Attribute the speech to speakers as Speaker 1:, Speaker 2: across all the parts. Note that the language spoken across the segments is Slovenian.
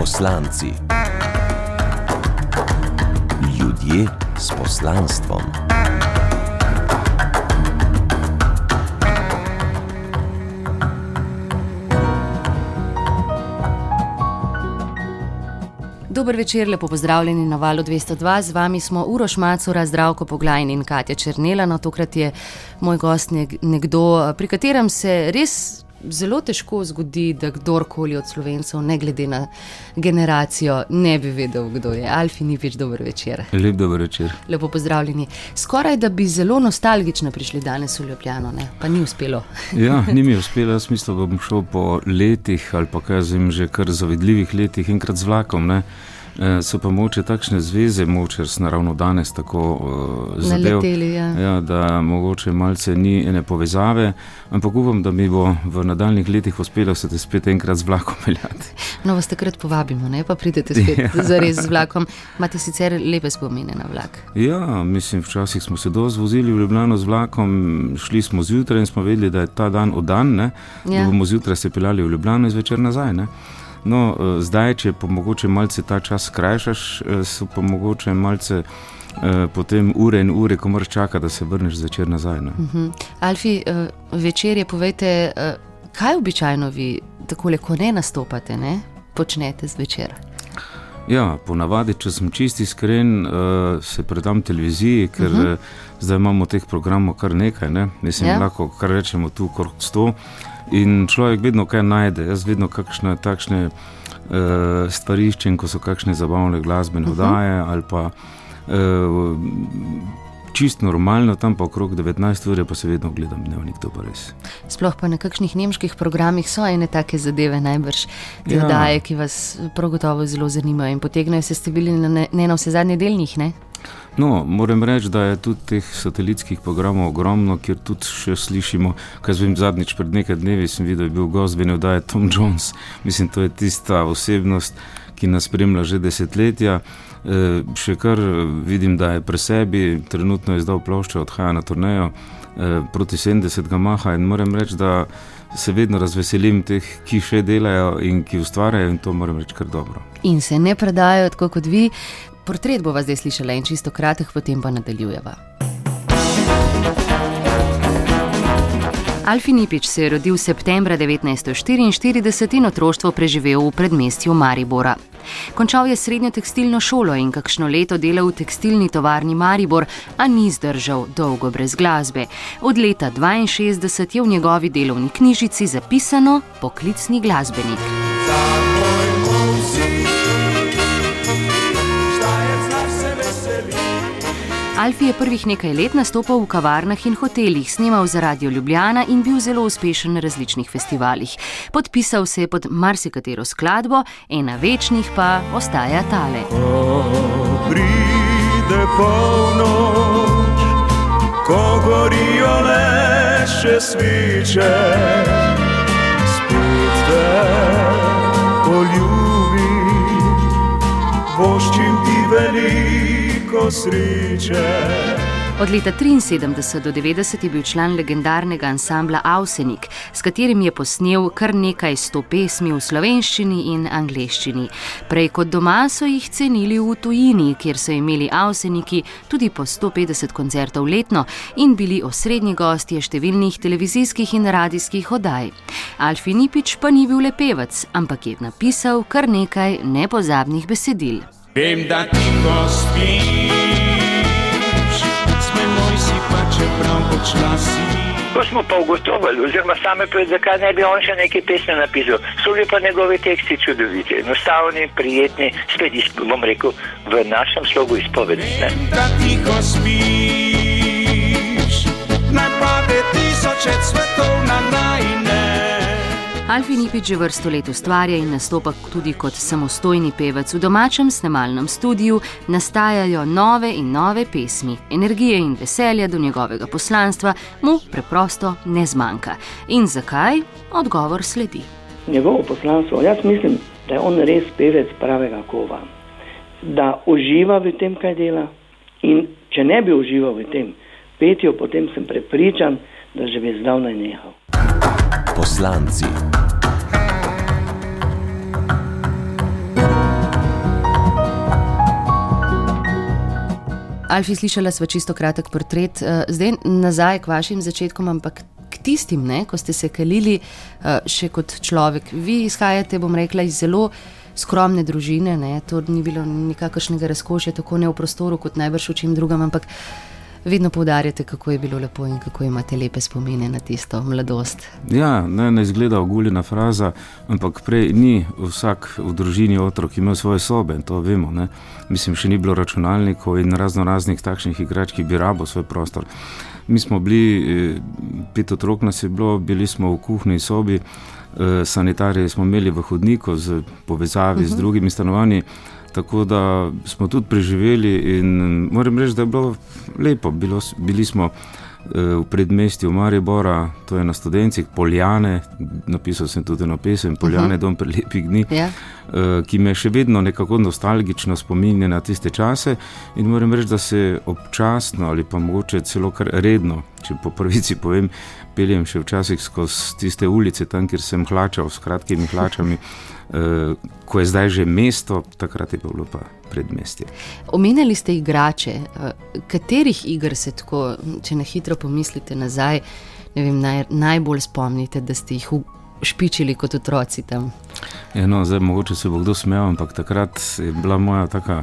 Speaker 1: Poslanci. Ljudje s poslanstvom.
Speaker 2: Dober večer, lepo pozdravljeni na valu 202. Z vami smo Uroš Macura, Zdravko Poglajn in Katja Črnela. No, tokrat je moj gost nekdo, pri katerem se res zelo težko zgodi, da kdorkoli od slovencev, ne glede na generacijo, ne bi vedel, kdo je. Alfi ni več dober večer.
Speaker 3: Lep dober večer.
Speaker 2: Lepo pozdravljeni. Skoraj da bi zelo nostalgično prišli danes v Ljubljano, ne? pa ni uspelo.
Speaker 3: ja, ni mi uspelo, jaz mislim, da bom šel po letih ali pa kaj zim že kar zavidljivih letih enkrat z vlakom. Ne? Eh, so pa moče takšne zveze, moče res naravno danes tako uh,
Speaker 2: zadev, ja.
Speaker 3: Ja, da mogoče malce ni ene povezave, ampak upam, da mi bo v nadaljnih letih uspelo se te spet enkrat z vlakom peljati.
Speaker 2: No, vas takrat povabimo, ne pa pridete spet ja. zares z vlakom. Imate sicer lepe spomine na vlak.
Speaker 3: Ja, mislim, včasih smo se dosti vozili v Ljubljano z vlakom, šli smo zjutraj in smo vedeli, da je ta dan oddan, ja. da bomo zjutraj se peljali v Ljubljano in zvečer nazaj. Ne? No, eh, zdaj, če pa mogoče malce ta čas skrajšaš, eh, so pa mogoče malce. Uh, potem ure in ure, ko moraš čakati, da se vrneš zvečer nazaj. Uh
Speaker 2: mhm. -huh. Alfi, uh, večer je, povejte, uh, kaj običajno vi, tako le, ko ne nastopate, ne, počnete zvečer?
Speaker 3: Ja, ponavadi, če sem čisti iskren, uh, se predam televiziji, ker uh -huh. uh, zdaj imamo teh programov kar nekaj. Ne? Mislim, ja. lahko kar rečemo tu, kot sto. In človek vedno kaj najde, jaz vedno kakšne takšne uh, stvari iščem, ko so kakšne zabavne glasbene vdaje uh -huh. ali pa uh, čist normalno, tam pa okrog 19 ur, pa se vedno gledam dnevnik, to pa res.
Speaker 2: Sploh pa na kakšnih nemških programih so ene take zadeve, najbrž te ja. vdaje, ki vas prav gotovo zelo zanimajo in potegnejo se ste bili na ne, ne na vse zadnje delnih, ne?
Speaker 3: No, moram reči, da je tudi teh satelitskih programov ogromno, kjer tudi še slišimo. Kaj zvem, zadnjič pred nekaj dnevi sem videl, je bil gozbeni oddaj Tom Jones. Mislim, to je tista osebnost, ki nas spremlja že desetletja. E, še kar vidim, da je pri sebi, trenutno je zdal ploščo, odhaja na turnejo e, proti 70 maha in moram reči, da se vedno razveselim teh, ki še delajo in ki ustvarjajo in to moram reči kar dobro.
Speaker 2: In se ne predajo tako kot vi. Portret bova zdaj slišala in čisto kratek, potem pa nadaljujeva. Alfi Nipič se je rodil septembra 1944 in otroštvo preživel v predmestju Maribora. Končal je srednjo tekstilno šolo in kakšno leto delal v tekstilni tovarni Maribor, a ni zdržal dolgo brez glasbe. Od leta 1962 je v njegovi delovni knjižici zapisano poklicni glasbenik. Alfi je prvih nekaj let nastopal v kavarnah in hotelih, snimal za Radio Ljubljana in bil zelo uspešen na različnih festivalih. Podpisal se je pod marsikatero skladbo, ena večnih pa ostaja tale. Ko pride polnoč, ko gorijo le še sviče, spet te poljubim, voščim ti veliko sreče. Od leta 73 do 90 je bil član legendarnega ansambla Ausenik, s katerim je posnel kar nekaj sto pesmi v slovenščini in angleščini. Prej kot doma so jih cenili v tujini, kjer so imeli Auseniki tudi po 150 koncertov letno in bili osrednji gostje številnih televizijskih in radijskih oddaj. Alfi Nipič pa ni bil le pevec, ampak je napisal kar nekaj nepozabnih besedil. Vem, da ti ko čeprav počasi. Ko smo pa ugotovili, oziroma sami povedali, zakaj ne bi on še nekaj pesmi napisal, so bili pa njegovi teksti čudoviti, enostavni, prijetni, spet, bom rekel, v našem slogu izpovedi. Vem, da ti ko spiš, naj pade tisoče cvetov na najne. Alfi Nipič že vrsto let ustvarja in nastopa tudi kot samostojni pevec v domačem snemalnem studiu, nastajajo nove in nove pesmi, energije in veselja do njegovega poslanstva mu preprosto ne zmanjka. In zakaj? Odgovor sledi.
Speaker 4: Njegovo poslanstvo, jaz mislim, da je on res pevec pravega kova, da uživa v tem, kaj dela. In če ne bi užival v tem petju, potem sem prepričan, da že bi zdavnaj nehal. Poslanci.
Speaker 2: Alfi, slišala sva čisto kratek portret, uh, zdaj nazaj k vašim začetkom, ampak k tistim, ne, ko ste se kalili uh, še kot človek. Vi izhajate, bom rekla, iz zelo skromne družine, ne, to ni bilo nikakršnega razkošja, tako ne v prostoru, kot najbrž v čem drugem, ampak vedno poudarjate, kako je bilo lepo in kako imate lepe spomine na tisto mladost.
Speaker 3: Ja, ne, ne izgleda oguljena fraza, ampak prej ni vsak v družini otrok imel svoje sobe in to vemo. Ne. Mislim, še ni bilo računalnikov in razno raznih takšnih igrač, ki bi rabo svoj prostor. Mi smo bili, eh, pet otrok nas je bilo, bili smo v kuhinji sobi, eh, sanitarije smo imeli v hodniku z povezavi uh -huh. z mhm. drugimi stanovanji. Tako da smo tudi preživeli in moram reči, da je bilo lepo. Bilo, bili smo eh, v predmestju Maribora, to je na študencih, Poljane, napisal sem tudi na pesem Poljane, uh -huh. dom prelepih dni, ja. Eh, ki me še vedno nekako nostalgično spominja na tiste čase. In moram reči, da se občasno ali pa mogoče celo kar redno, če po pravici povem, peljem še včasih skozi tiste ulice, tam kjer sem hlačal s kratkimi hlačami. Eh, ko je zdaj že mesto, takrat je bilo pa predmestje.
Speaker 2: Omenjali ste igrače. Eh, katerih iger se tako, če na hitro pomislite nazaj, vem, naj, najbolj spomnite, da ste jih špičili kot otroci tam?
Speaker 3: Ja, no, zdaj, mogoče se bo kdo smejal, ampak takrat je bila moja taka,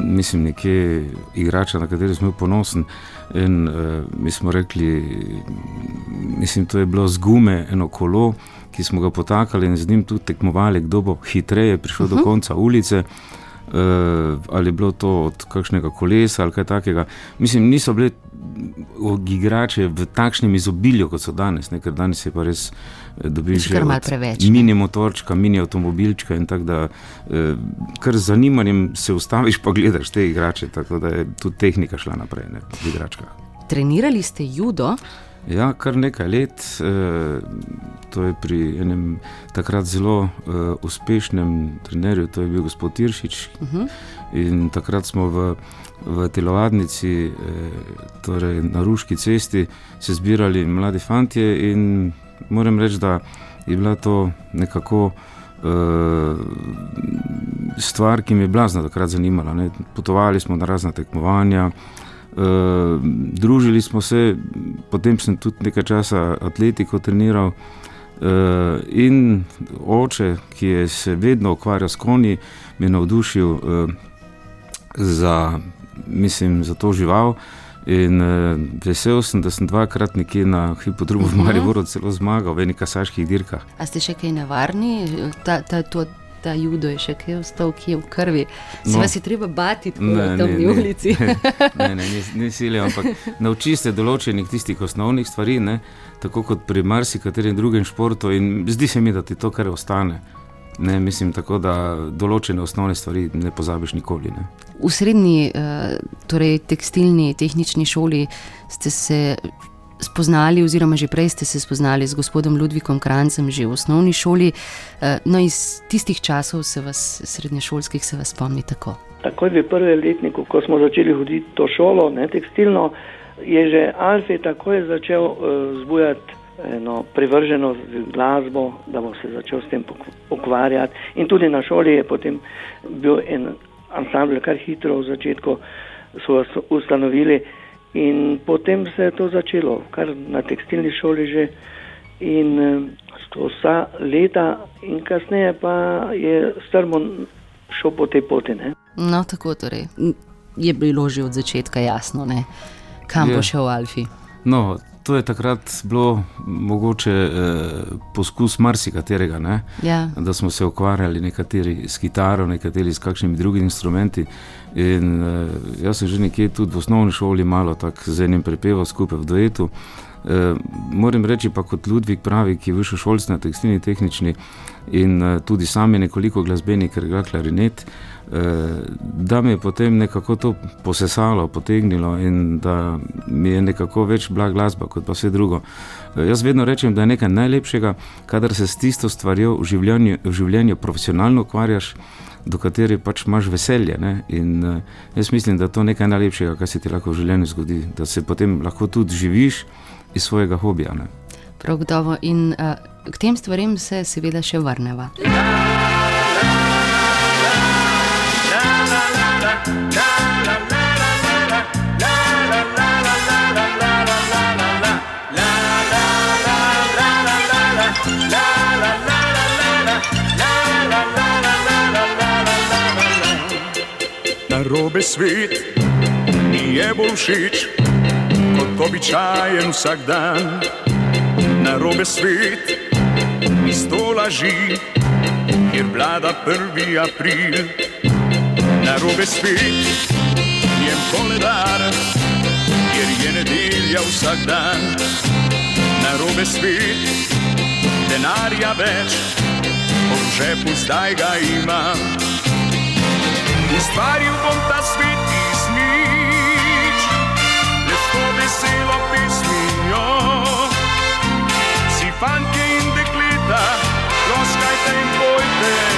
Speaker 3: mislim, nekje igrača, na kateri smo bili ponosni. In uh, mi smo rekli, mislim, to je bilo z gume, eno kolo ki smo ga potakali in z njim tudi tekmovali, kdo bo hitreje prišel uh -huh. do mhm. konca ulice. Uh, ali je bilo to od kakšnega kolesa ali kaj takega. Mislim, niso bile igrače v takšnem izobilju, kot so danes, ne? ker danes je pa res eh, dobiš
Speaker 2: kar malce preveč.
Speaker 3: Mini motorčka, mini avtomobilčka in tako da, uh, kar z zanimanjem se ustaviš, pa gledaš te igrače, tako da je tudi tehnika šla naprej ne? v igračkah.
Speaker 2: Trenirali ste judo?
Speaker 3: Ja, kar nekaj let, eh, to je pri enem takrat zelo eh, uspešnem trenerju, to je bil gospod Tiršič. Uh mhm. -huh. In takrat smo v, v telovadnici, eh, torej na Ruški cesti, se zbirali mladi fantje in moram reči, da je bila to nekako. Uh, stvar, ki me je blazno takrat zanimala. Ne. Potovali smo na razne tekmovanja, uh, Uh, družili smo se, potem sem tudi nekaj časa atletiko treniral. Uh, in oče, ki je se vedno ukvarjal s konji, me je navdušil uh, za, mislim, za to žival. In uh, vesel sem, da sem dvakrat nekje na hipodromu v mhm. Mariboru celo zmagal v nekaj kasaških dirkah.
Speaker 2: A ste še kaj nevarni? Ta, ta, to, ta judo je še kaj ostal, ki je v krvi. Se no. vas je treba bati tako na temni ulici.
Speaker 3: ne, ne, ne, ne silijo, ampak nauči se določenih tistih osnovnih stvari, ne? tako kot pri marsikaterem drugem športu in zdi se mi, da ti to kar ostane. Ne, mislim tako, da določene osnovne stvari ne pozabiš nikoli. Ne.
Speaker 2: V srednji, eh, torej tekstilni, tehnični šoli ste se spoznali, oziroma že prej ste se spoznali z gospodom Ludvikom Krancem, že v osnovni šoli. Eh, no, iz tistih časov se vas, srednješolskih, se vas spomni tako.
Speaker 4: Takoj v prvem letniku, ko smo začeli hoditi to šolo, ne tekstilno, je že Alfie takoj začel uh, zbujati eno privrženost v glasbo, da bo se začel s tem ukvarjati. In tudi na šoli je potem bil en ansambl, kar hitro v začetku so ustanovili. In potem se je to začelo, kar na tekstilni šoli že. In eh, to vsa leta, in kasneje pa je strmo šel po tej poti. Ne?
Speaker 2: No, tako torej. Je bilo že od začetka jasno, ne? kam je. bo šel Alfi.
Speaker 3: No, to je takrat bilo mogoče eh, poskus marsikaterega, ja. da smo se ukvarjali nekateri s kitaro, nekateri s kakšnimi drugimi instrumenti. In eh, jaz sem že nekje tudi v osnovni šoli malo tako z enim prepeval skupaj v duetu. Eh, moram reči pa kot Ludvik pravi, ki je višel šolski na tekstilni tehnični in eh, tudi sam je nekoliko glasbeni, ker ga klarinet. Eh, da me je potem nekako to posesalo, potegnilo in da mi je nekako več bila glasba kot pa vse drugo. Eh, jaz vedno rečem, da je nekaj najlepšega, kadar se s tisto stvarjo v življenju, v življenju profesionalno ukvarjaš, do katere pač imaš veselje. Ne? In uh, jaz mislim, da je to nekaj najlepšega, kar se ti lahko v življenju zgodi, da se potem lahko tudi živiš iz svojega hobija. Ne?
Speaker 2: Prav gotovo in uh, k tem stvarem se seveda še vrneva. Ja.
Speaker 5: Narobe svet mi je bolj všeč kot običajen vsak dan. Narobe svet mi sto laži, kjer vlada prvi april. la Robespierre tiempo le dará geriye değil ya uzaktan na Robespierre denaria već on žepu zdaj ga ima u stvari u bom ta svet iznič les to veselo pismijo si fanke in dekleta rozkajte in pojte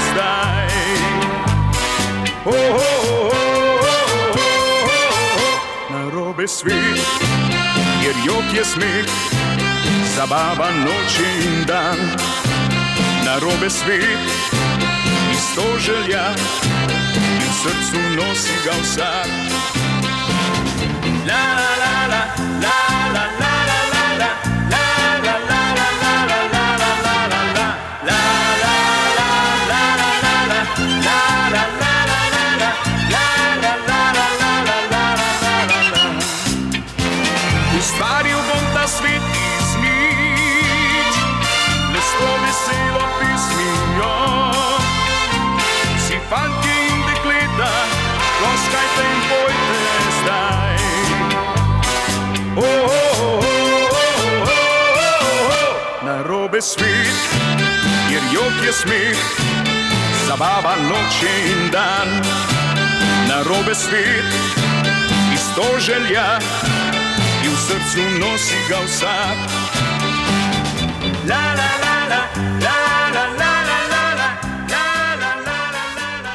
Speaker 5: Oh, oh, oh, oh, oh, oh. Na robe svet, kjer jok je smeh, zabava noč in dan. Na robe svet, isto želja srcu nosi ga vsak. La, la, la, Rjok je smeh, zabava noče in dan, narobe svet, isto želja in v srcu nosi ga vsak. La, la, la, la, la, la, la.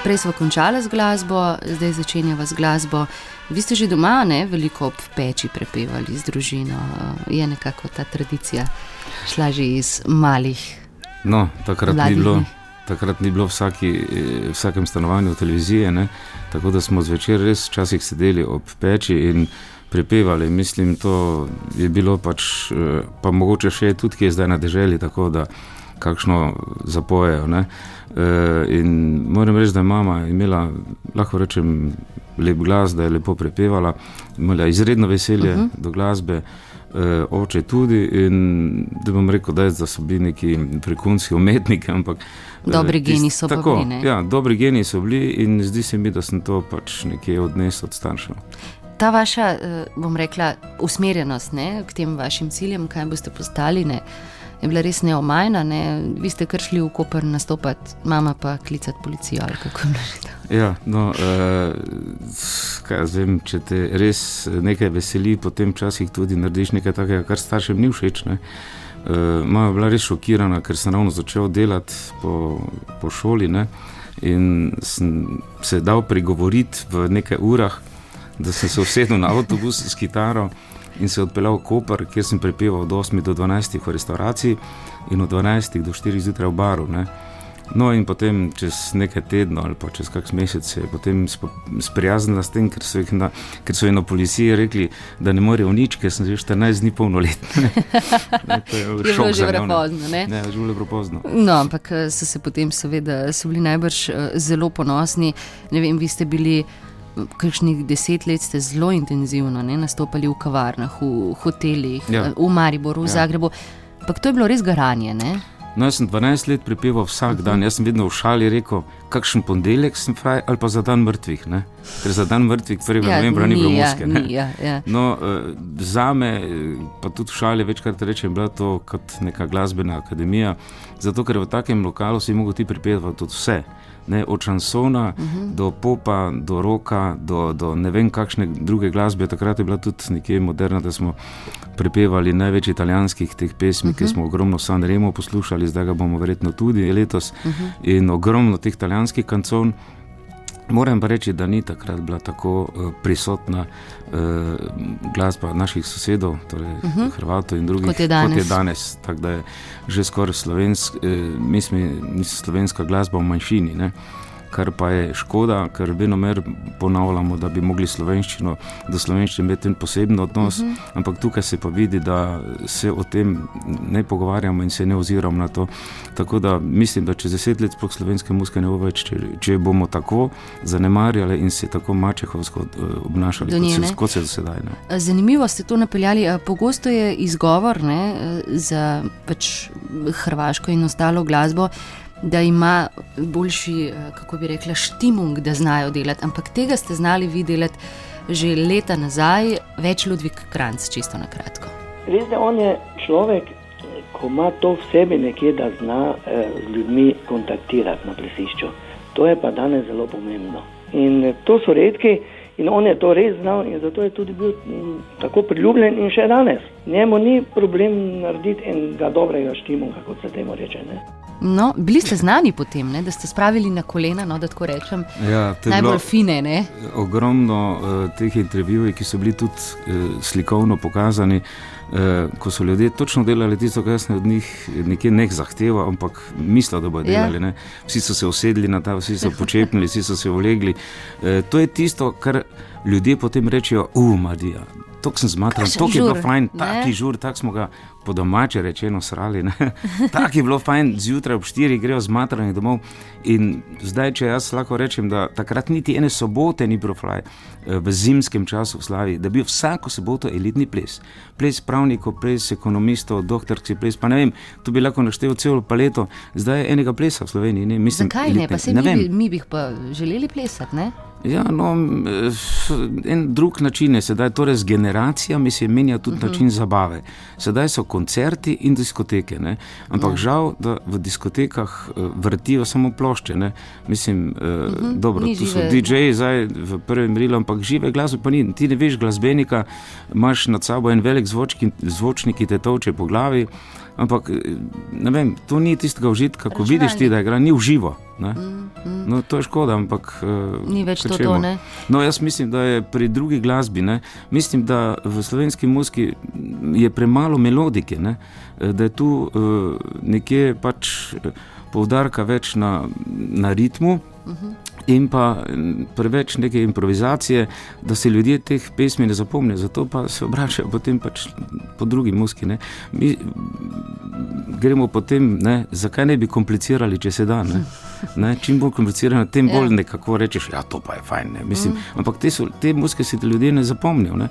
Speaker 2: Prej smo končali z glasbo, zdaj začenjava z glasbo. Vi ste že doma, ne, veliko ob peči prepevali z družino, je nekako ta tradicija šla že iz malih
Speaker 3: No, takrat ni bilo, takrat ni bilo v vsaki, vsakem stanovanju televizije, ne? tako da smo zvečer res včasih sedeli ob peči in prepevali. Mislim, to je bilo pač, eh, pa mogoče še tudi, ki je zdaj na deželi, tako da kakšno zapojejo. Ne? Eh, in moram reči, da je mama imela, lahko rečem, lep glas, da je lepo prepevala, imela izredno veselje uh mhm. -huh. do glasbe eh, oče tudi. In da bom rekel, da, je, da so bili neki prekunski umetniki. Ampak,
Speaker 2: eh, dobri geni so tako, bili.
Speaker 3: Ja, dobri geni so bili in zdi se mi, da sem to pač nekje odnesel od staršev.
Speaker 2: Ta vaša, eh, bom rekla, usmerjenost ne, k tem vašim ciljem, kaj boste postali. Ne, je bila res neomajna. Ne? Vi ste kar šli v Koper nastopati, mama pa klicati policijo.
Speaker 3: Ja, no, uh, vem, če te res nekaj veseli, potem včasih tudi narediš nekaj takega, kar staršem ni všeč. Uh, mama je bila res šokirana, ker sem ravno začel delati po, po šoli ne? in sem se dal pregovoriti v nekaj urah, da sem se usedel na avtobus s kitaro in se odpeljal v Koper, kjer sem prepeval od 8 do 12 v restauraciji in od 12 do 4 zjutraj v baru. Ne. No, in potem čez nekaj tednov ali pa čez kakšen mesec se je potem sprijaznila s tem, ker so na, ker so na policiji rekli, da ne morejo nič, ker sem že 14 dni polnoletna.
Speaker 2: to je bilo že prepozno. Ne,
Speaker 3: ne že bilo prepozno.
Speaker 2: No, ampak eh, so se potem seveda so bili najbrž eh, zelo ponosni. Ne vem, vi ste bili kakšnih deset let ste zelo intenzivno ne, nastopali v kavarnah, v hotelih, ja. v Mariboru, v ja. Zagrebu. Ampak to je bilo res garanje. Ne?
Speaker 3: No, jaz sem 12 let prepeval vsak uh -huh. dan. Jaz sem vedno v šali rekel, kakšen ponedeljek sem fraj ali pa za dan mrtvih. Ne? Ker za dan mrtvih, 1. Ja, novembra, ni bilo muske.
Speaker 2: Ja, ja.
Speaker 3: No, uh, za me, pa tudi v šali večkrat rečem, bila to kot neka glasbena akademija. Zato, ker v takem lokalu si mogel ti pripevati tudi vse ne, od šansona uh mhm. -huh. do popa, do roka, do, do ne vem kakšne druge glasbe. Takrat je bila tudi nekje moderna, da smo prepevali največ italijanskih teh pesmi, uh -huh. ki mhm. smo ogromno San Remo poslušali, zdaj ga bomo verjetno tudi letos uh mhm. -huh. in ogromno teh italijanskih kancov. Moram pa reči, da ni takrat bila tako uh, prisotna uh, glasba naših sosedov, torej uh mhm. -huh. Hrvatov in drugih,
Speaker 2: kot je danes.
Speaker 3: Kot je danes tako da je že skoraj slovensk, uh, mislim, slovenska glasba v manjšini. Ne? Kar pa je škoda, ker vedno mer ponavljamo, da bi mogli slovenščino, do slovenščine imeti poseben odnos, uh mhm. -huh. ampak tukaj se pa vidi, da se o tem ne pogovarjamo in se ne oziramo na to. Tako da mislim, da čez deset let sploh slovenske muske ne bo več, če, če bomo tako zanemarjali in se tako mačehovsko eh, obnašali, kot se, se do sedaj. Ne.
Speaker 2: Zanimivo ste to napeljali. Pogosto je izgovor ne, za pač hrvaško in ostalo glasbo da ima boljši, eh, kako bi rekla, štimung, da znajo delati. Ampak tega ste znali videti že leta nazaj, več Ludvik Kranc, čisto na kratko.
Speaker 4: Res je, on je človek, ko ima to v sebi nekje, da zna eh, z ljudmi kontaktirati na plesišču. To je pa danes zelo pomembno. In eh, to so redki. In on je to res znal, in zato je tudi bil m, tako priljubljen in še danes. Njemu ni problem narediti enega dobrega štimunga, kot se temu reče. Ne?
Speaker 2: No, bili ste znani potem, ne, da ste spravili na kolena, no, da tako rečem,
Speaker 3: ja,
Speaker 2: najbolj fine. Ne?
Speaker 3: Ogromno uh, teh intervjujev, ki so bili tudi uh, slikovno pokazani, uh, ko so ljudje točno delali tisto, kar jaz od njih nekje ne zahtevam, ampak mislijo, da bodo ja. delali. Ja. Vsi so se usedli na ta, vsi so počepnili, vsi so se ulegli. Uh, to je tisto, kar ljudje potem rečejo, umadija. To sem zmatral, to je bilo fajn, taki žur, tako smo ga po domače rečeno srali. Tako je bilo fajn, zjutraj ob 4 grejo zmatrani domov. In zdaj, če jaz lahko rečem, da takrat niti ene sobote ni bilo fly eh, v zimskem času v Slavi, da bi vsako soboto elitni ples. Ples pravnikov, ples ekonomistov, doktorski ples, pa ne vem, tu bi lahko naštel celo paleto, zdaj je enega plesa v Sloveniji. Ne? Mislim,
Speaker 2: Zakaj ne? Pa se mi, bi, mi bi pa želeli plesati, ne?
Speaker 3: Ja, no, en drug način je sedaj, torej z generacijami se menja tudi uh mhm. -huh. način zabave. Sedaj so koncerti in diskoteke, ne? ampak ja. žal, da v diskotekah uh, vrtijo samo plošče. Ne? Mislim, uh, uh -huh. dobro, tu so DJ-ji zdaj v prvem redu, ampak žive glasbe pa ni. Ti ne veš glasbenika, imaš nad sabo en velik zvočnik, ki te toče po glavi. Ampak vem, to ni tistega užitka, ko vidiš ti, da je igra, ni uživo. Mm, mm. No, to je škoda, ampak.
Speaker 2: Uh, ni več to, to ne.
Speaker 3: No, jaz mislim, da je pri drugi glasbi, ne? mislim, da v slovenski muski je premalo melodike, ne? da je tu uh, nekje pač poudarka več na, na ritmu. Uh mhm. -huh in pa preveč neke improvizacije, da se ljudje teh pesmi ne zapomnijo, zato pa se obračajo potem pač po drugi muski. Ne. Mi gremo potem, ne, zakaj ne bi komplicirali, če se da. Ne. Ne, čim bolj komplicirano, tem bolj ja. nekako rečeš, ja, to pa je fajn. Mislim, mm. Ampak te, so, te muske si ljudje ne zapomnijo. Ne.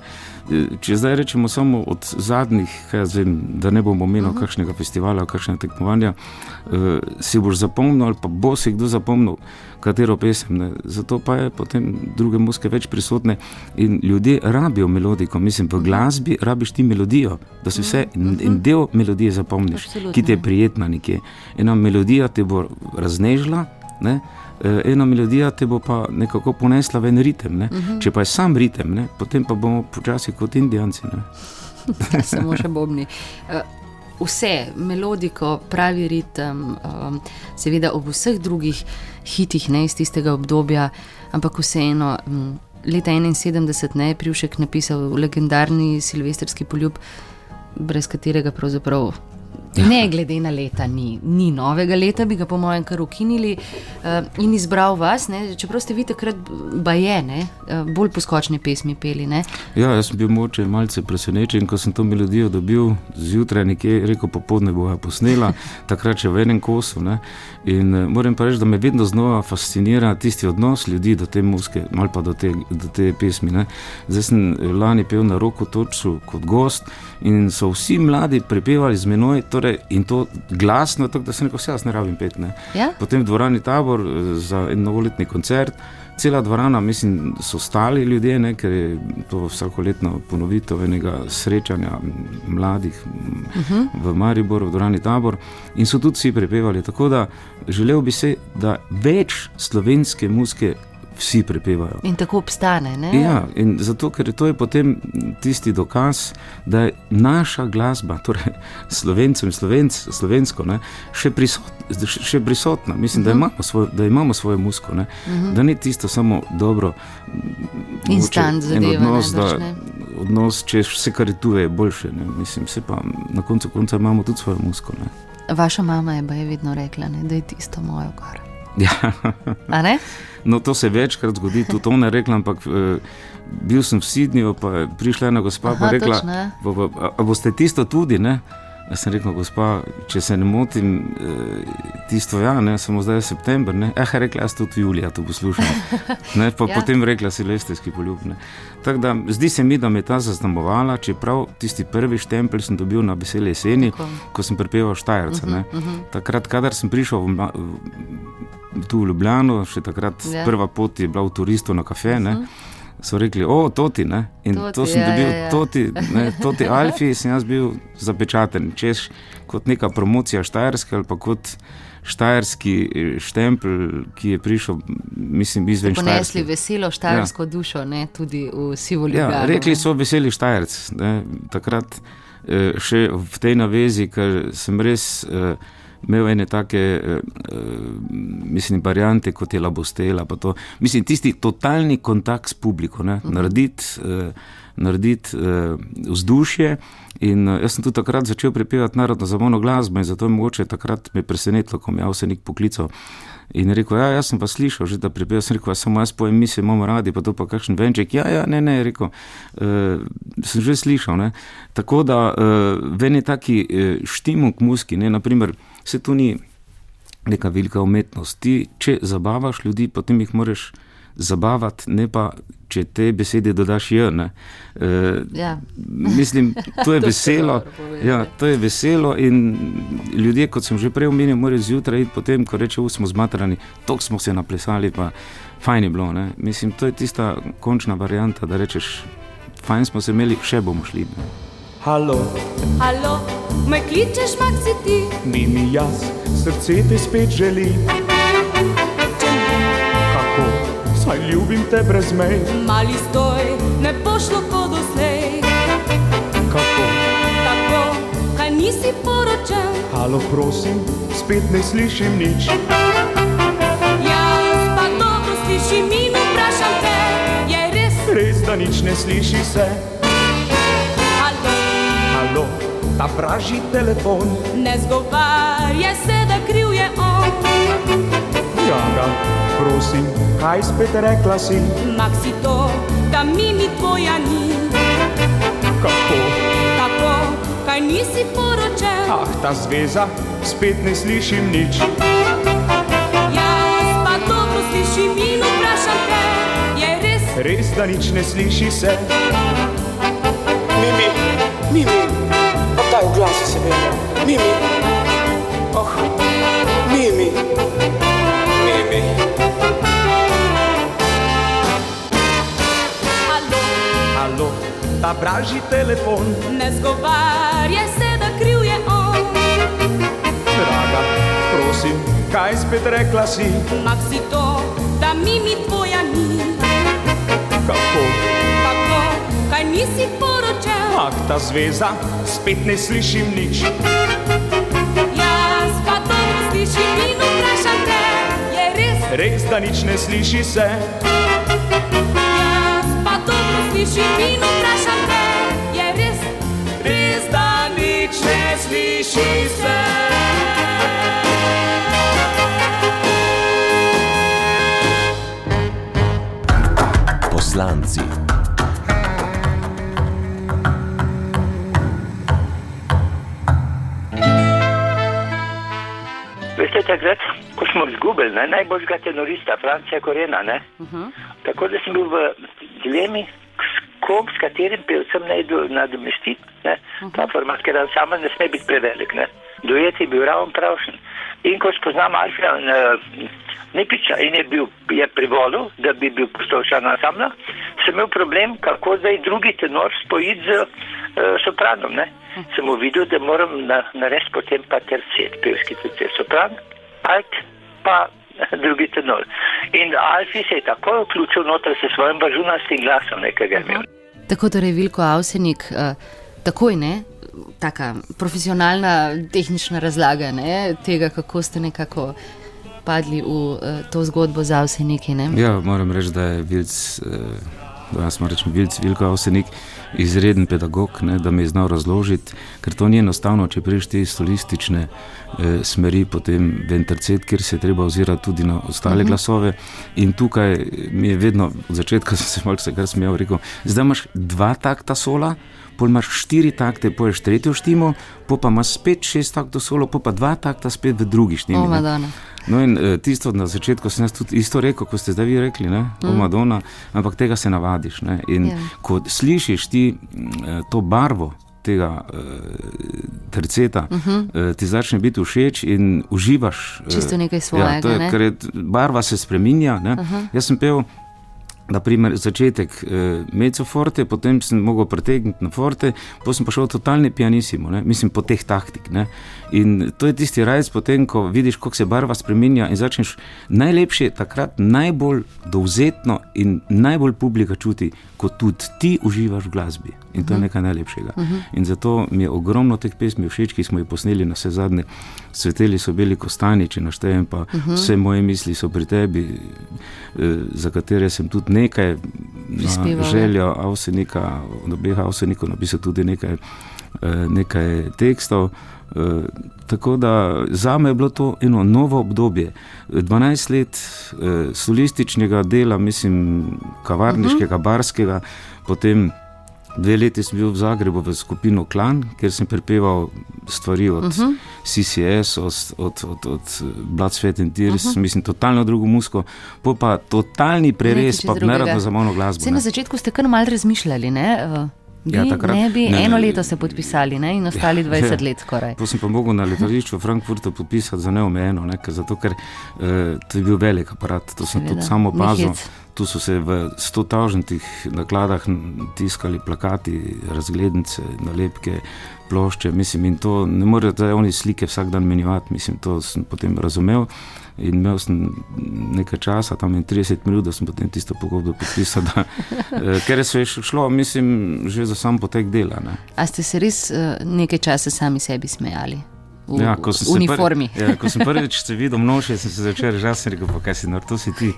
Speaker 3: Če zdaj rečemo samo od zadnjih, vem, da ne bomo imeli uh mhm. -huh. kakšnega festivala, kakšnega tekmovanja, uh, si boš zapomnil ali pa bo si kdo zapomnil katero pesem. Ne. Zato pa je potem druge muske več prisotne in ljudje rabijo melodiko. Mislim, v glasbi rabiš ti melodijo, da si vse in, in del melodije zapomniš, Absolutno. ki ti je prijetna nekje. Ena melodija te bo raznežila. Ne. Eh, ena melodija te bo pa nekako ponesla v en ritem. Uh -huh. Če pa je sam ritem, ne? potem pa bomo počasi kot indijanci.
Speaker 2: Samo še bobni. Vse, melodiko, pravi ritem, um, seveda ob vseh drugih hitih, ne iz tistega obdobja, ampak vseeno. Um, leta 71 ne, je Privšek napisal legendarni silvestrski poljub, brez katerega pravzaprav Ne, glede na leta, ni, ni novega leta, bi ga po mojem kar ukinili uh, in izbral vas. Ne, čeprav ste vi takrat bajene, uh, bolj poskočne pesmi peli. Ne.
Speaker 3: Ja, jaz sem bil moče malce presenečen, ko sem to melodijo dobil zjutraj, nekje rekel, popoldne bo posnela, takrat še v enem kosu. Ne. In uh, moram pa reči, da me vedno znova fascinira tisti odnos ljudi do te muske, malo pa do te, do te pesmi. Ne. Zdaj sem lani pel na roko toču kot gost in so vsi mladi prepevali z menoj. Torej, in to glasno, tako da se neko vse jaz ne rabim pet. Ne.
Speaker 2: Ja?
Speaker 3: Potem v dvorani tabor eh, za en novoletni koncert. Cela dvorana, mislim, so stali ljudje, ne, ker je to vsakoletno ponovitev enega srečanja mladih uh -huh. v Mariboru, v dvorani tabor, in so tudi vsi prepevali. Tako da želel bi se, da več slovenske muske vsi prepevajo.
Speaker 2: In tako obstane. Ne?
Speaker 3: Ja, in zato, ker to je potem tisti dokaz, da je naša glasba, torej slovencem slovenc, slovensko, ne, še, prisotna, še prisotna. Mislim, uh -huh. da, mhm. imamo svoj, da imamo svoje musko, uh mhm. -huh. da ni tisto samo dobro.
Speaker 2: Instant zadeva.
Speaker 3: Odnos, da, odnos, če vse kar je tu, je boljše. Mislim, pa, na koncu konca imamo tudi svojo musko. Ne.
Speaker 2: Vaša mama je, je vedno rekla, ne, da je tisto mojo gor.
Speaker 3: Ja.
Speaker 2: A
Speaker 3: No, to se večkrat zgodi, tudi ona je rekla, ampak uh, bil sem v Sidnju, pa je prišla ena gospa in rekla: A boste tisto tudi? Ne? Jaz sem rekel, gospa, če se ne motim, eh, tisto ja, ne, samo zdaj je september. Eh, rekla, jaz tudi julija to poslušam. Ne, pa ja. potem rekla silvestrski poljub. Tako da zdi se mi, da me je ta zaznamovala, čeprav tisti prvi štempelj sem dobil na veseli jeseni, Tako. ko sem prepeval Štajerca. Uh -huh, uh -huh. Takrat, kadar sem prišel v, v, tu v Ljubljano, še takrat ja. prva pot je bila v turistu na kafe. Uh -huh so rekli, o, toti. Ne? In toti, to sem ja, dobil, ja, ja. toti, ne, toti Alfi, sem jaz bil zapečaten, češ kot neka promocija Štajerske ali pa kot štajerski eh, štempelj, ki je prišel, mislim, izven Štajerske.
Speaker 2: Ponesli veselo štajersko ja. dušo, ne, tudi v sivo ljudi.
Speaker 3: Ja, rekli so veseli Štajerc. Ne, takrat eh, še v tej navezi, ker sem res. Eh, imel ene take, uh, mislim, variante kot je Labostela. Mislim, tisti totalni kontakt s publiko, uh -huh. narediti uh, naredit, uh, vzdušje. In jaz sem tudi takrat začel prepevati narodno zabavno glasbo in zato je mogoče takrat me presenetilo, ko mi je avsenik poklical. In rekel, ja, jaz sem pa slišal, že, da prepevam, sem rekel, samo jaz pojem, mi se imamo radi, pa to pa kakšen venček. Ja, ja, ne, ne, rekel, uh, sem že slišal. Ne. Tako da uh, ven je taki uh, štimuk muski, ne, naprimer, se tu ni neka velika umetnost. Ti, če zabavaš ljudi, potem jih moraš zabavati, ne pa če te besede dodaš j. E, ja. Mislim, to je veselo. Ja, to je veselo in ljudje, kot sem že prej omenil, morajo zjutraj iti potem, ko rečejo, smo zmatrani, tok smo se naplesali, pa fajn je bilo. Ne? Mislim, to je tista končna varijanta, da rečeš, fajn smo se imeli, še bomo šli. Ne?
Speaker 6: Halo,
Speaker 7: Halo, me kličeš, maxi ti?
Speaker 6: Ni mi jaz, srce te spet želi. Kako, saj ljubim te brez mej.
Speaker 7: Mali stoj, ne pošlo kot doslej.
Speaker 6: Kako,
Speaker 7: tako, kaj nisi poročen.
Speaker 6: Halo, prosim, spet ne slišim nič.
Speaker 7: Jaz pa dobro slišim in vprašam te, je res?
Speaker 6: Res, da nič ne sliši se alo, ta praži telefon.
Speaker 7: Ne zgovarja se, da kriv je on.
Speaker 6: Jaga, prosim, kaj spet rekla si?
Speaker 7: Maxi to, da mi ni tvoja ni.
Speaker 6: Kako?
Speaker 7: Tako, kaj nisi poročen.
Speaker 6: Ah, ta zveza, spet ne slišim nič.
Speaker 7: Jaz pa dobro slišim in vprašam te, je res?
Speaker 6: Res, da nič ne sliši se.
Speaker 8: Mimi, Mimi, oddaj v glas sebe. Mimi, oh, Mimi, Mimi.
Speaker 7: Alo,
Speaker 6: alo, ta vraži telefon.
Speaker 7: Ne zgovarja se, da kriv je on.
Speaker 6: Draga, prosim, kaj spet rekla si?
Speaker 7: Maxi to, da Mimi tvoja ni.
Speaker 6: Kako?
Speaker 7: Tako, kaj nisi poročen.
Speaker 6: Ah, ta zveza, spet ne slišim nič.
Speaker 7: Jaz pa to slišim in vprašam te, je res?
Speaker 6: Res, da nič ne sliši se.
Speaker 7: Jaz pa to slišim in vprašam te, je res?
Speaker 6: Res, da nič ne sliši se.
Speaker 1: Poslanci.
Speaker 9: Smo izgubili ne, najboljšega tenorista, Francija Korena, uh -huh. tako da sem bil v dilemi, s kom, s katerim pevcem naj nadomestiti. Uh -huh. Ta format, ker sama ne sme biti prevelik. Ne. Duet je bil ravno pravšen. In ko spoznam Alfija Nepiča in je bil je privolil, da bi bil postovčan ansambla, sem imel problem, kako zdaj drugi tenor spojiti z uh, sopranom. Ne sem videl, da moram narediti potem pa tercet, pevski tercet, sopran, alt pa drugi tenor. In Alfi se je takoj vključil noter s svojim bažunastim glasom, nekaj imel.
Speaker 2: Tako torej Vilko Avsenik, uh, takoj ne. Taka profesionalna, tehnična razlaga ne, tega, kako ste nekako padli v uh, to zgodbo za vse neki. Ne?
Speaker 3: Ja, moram reči, da je bil uh, da jaz rečem, Vilc, Vilko Avsenik, izreden pedagog, ne, da mi je znal razložiti, ker to ni enostavno, če priješ te solistične eh, smeri, potem v intercet, kjer se je treba ozirati tudi na ostale uh mhm. -huh. glasove. In tukaj mi je vedno od začetka, sem se malce kar smejal, rekel, zdaj imaš dva takta sola. Pol imaš štiri takte, poješ tretjo štimo, pa imaš spet šest taktov solo, pa dva takta spet v drugi štimi.
Speaker 2: Oh,
Speaker 3: No, in uh, tisto na začetku sem jaz tudi isto rekel, kot ste zdaj vi rekli, ne, mm. Madonna, ampak tega se navadiš. Ne, in yeah. Ja. ko slišiš ti uh, to barvo. Tega uh, terceta uh -huh. uh, ti začne biti všeč in uživaš.
Speaker 2: Čisto nekaj svojega. Ja, to
Speaker 3: je, ne? ker je, barva se spremenja. Uh -huh. Jaz sem pel naprimer, začetek eh, mezzo forte, potem sem mogel pretegniti na forte, potem sem pa šel totalni pianissimo, ne? mislim po teh taktik. Ne? In to je tisti rajc, potem ko vidiš, kako se barva spremenja in začneš najlepše, takrat najbolj dovzetno in najbolj publika čuti, ko tudi ti uživaš v glasbi. In to je mhm. nekaj najlepšega. Uh mhm. -huh. In zato mi je ogromno teh pesmi všeč, ki smo jih posneli na vse zadnje. Sveteli so bili kostani, če naštejem, pa uh mhm. -huh. vse moje misli so pri tebi, eh, za katere sem tudi nekaj želja, avsenika, od obeh avsenikov napisal tudi nekaj, eh, nekaj tekstov. Uh, tako da za me je bilo to eno novo obdobje. 12 let uh, solističnega dela, mislim, kavarniškega, uh -huh. barskega, potem Dve leti sem bil v Zagrebu v skupino Klan, kjer sem prepeval stvari od uh -huh. CCS, od, od, od, od Blood, Sweat and Tears, uh -huh. mislim, totalno drugo musko, pa pa totalni preres, pa ne rado za malo glasbo.
Speaker 2: Se na začetku ste kar mal razmišljali, ne? Bi, ja, takrat, ne bi ne, eno ne, leto se podpisali ne, in ostali 20 ja, let skoraj.
Speaker 3: To sem pa mogel na letališču v Frankfurtu podpisati za neomejeno, ne, zato ker uh, to je bil velik aparat, to sem Seveda. tudi samo opazil tu so se v stotažnih nakladah tiskali plakati, razglednice, nalepke, plošče. Mislim, in to ne morejo zdaj oni slike vsak dan menjavati. Mislim, to sem potem razumel. In imel sem nekaj časa, tam je 30 minut, da sem potem tisto pogodbo podpisal. Da, eh, ker se je šlo, mislim, že za sam potek dela. Ne.
Speaker 2: A ste se res eh, nekaj časa sami sebi smejali? V ja, uniformi.
Speaker 3: Prvi, ja, ko sem prvič videl množice, sem se začel reči, kaj si naredil, to si ti.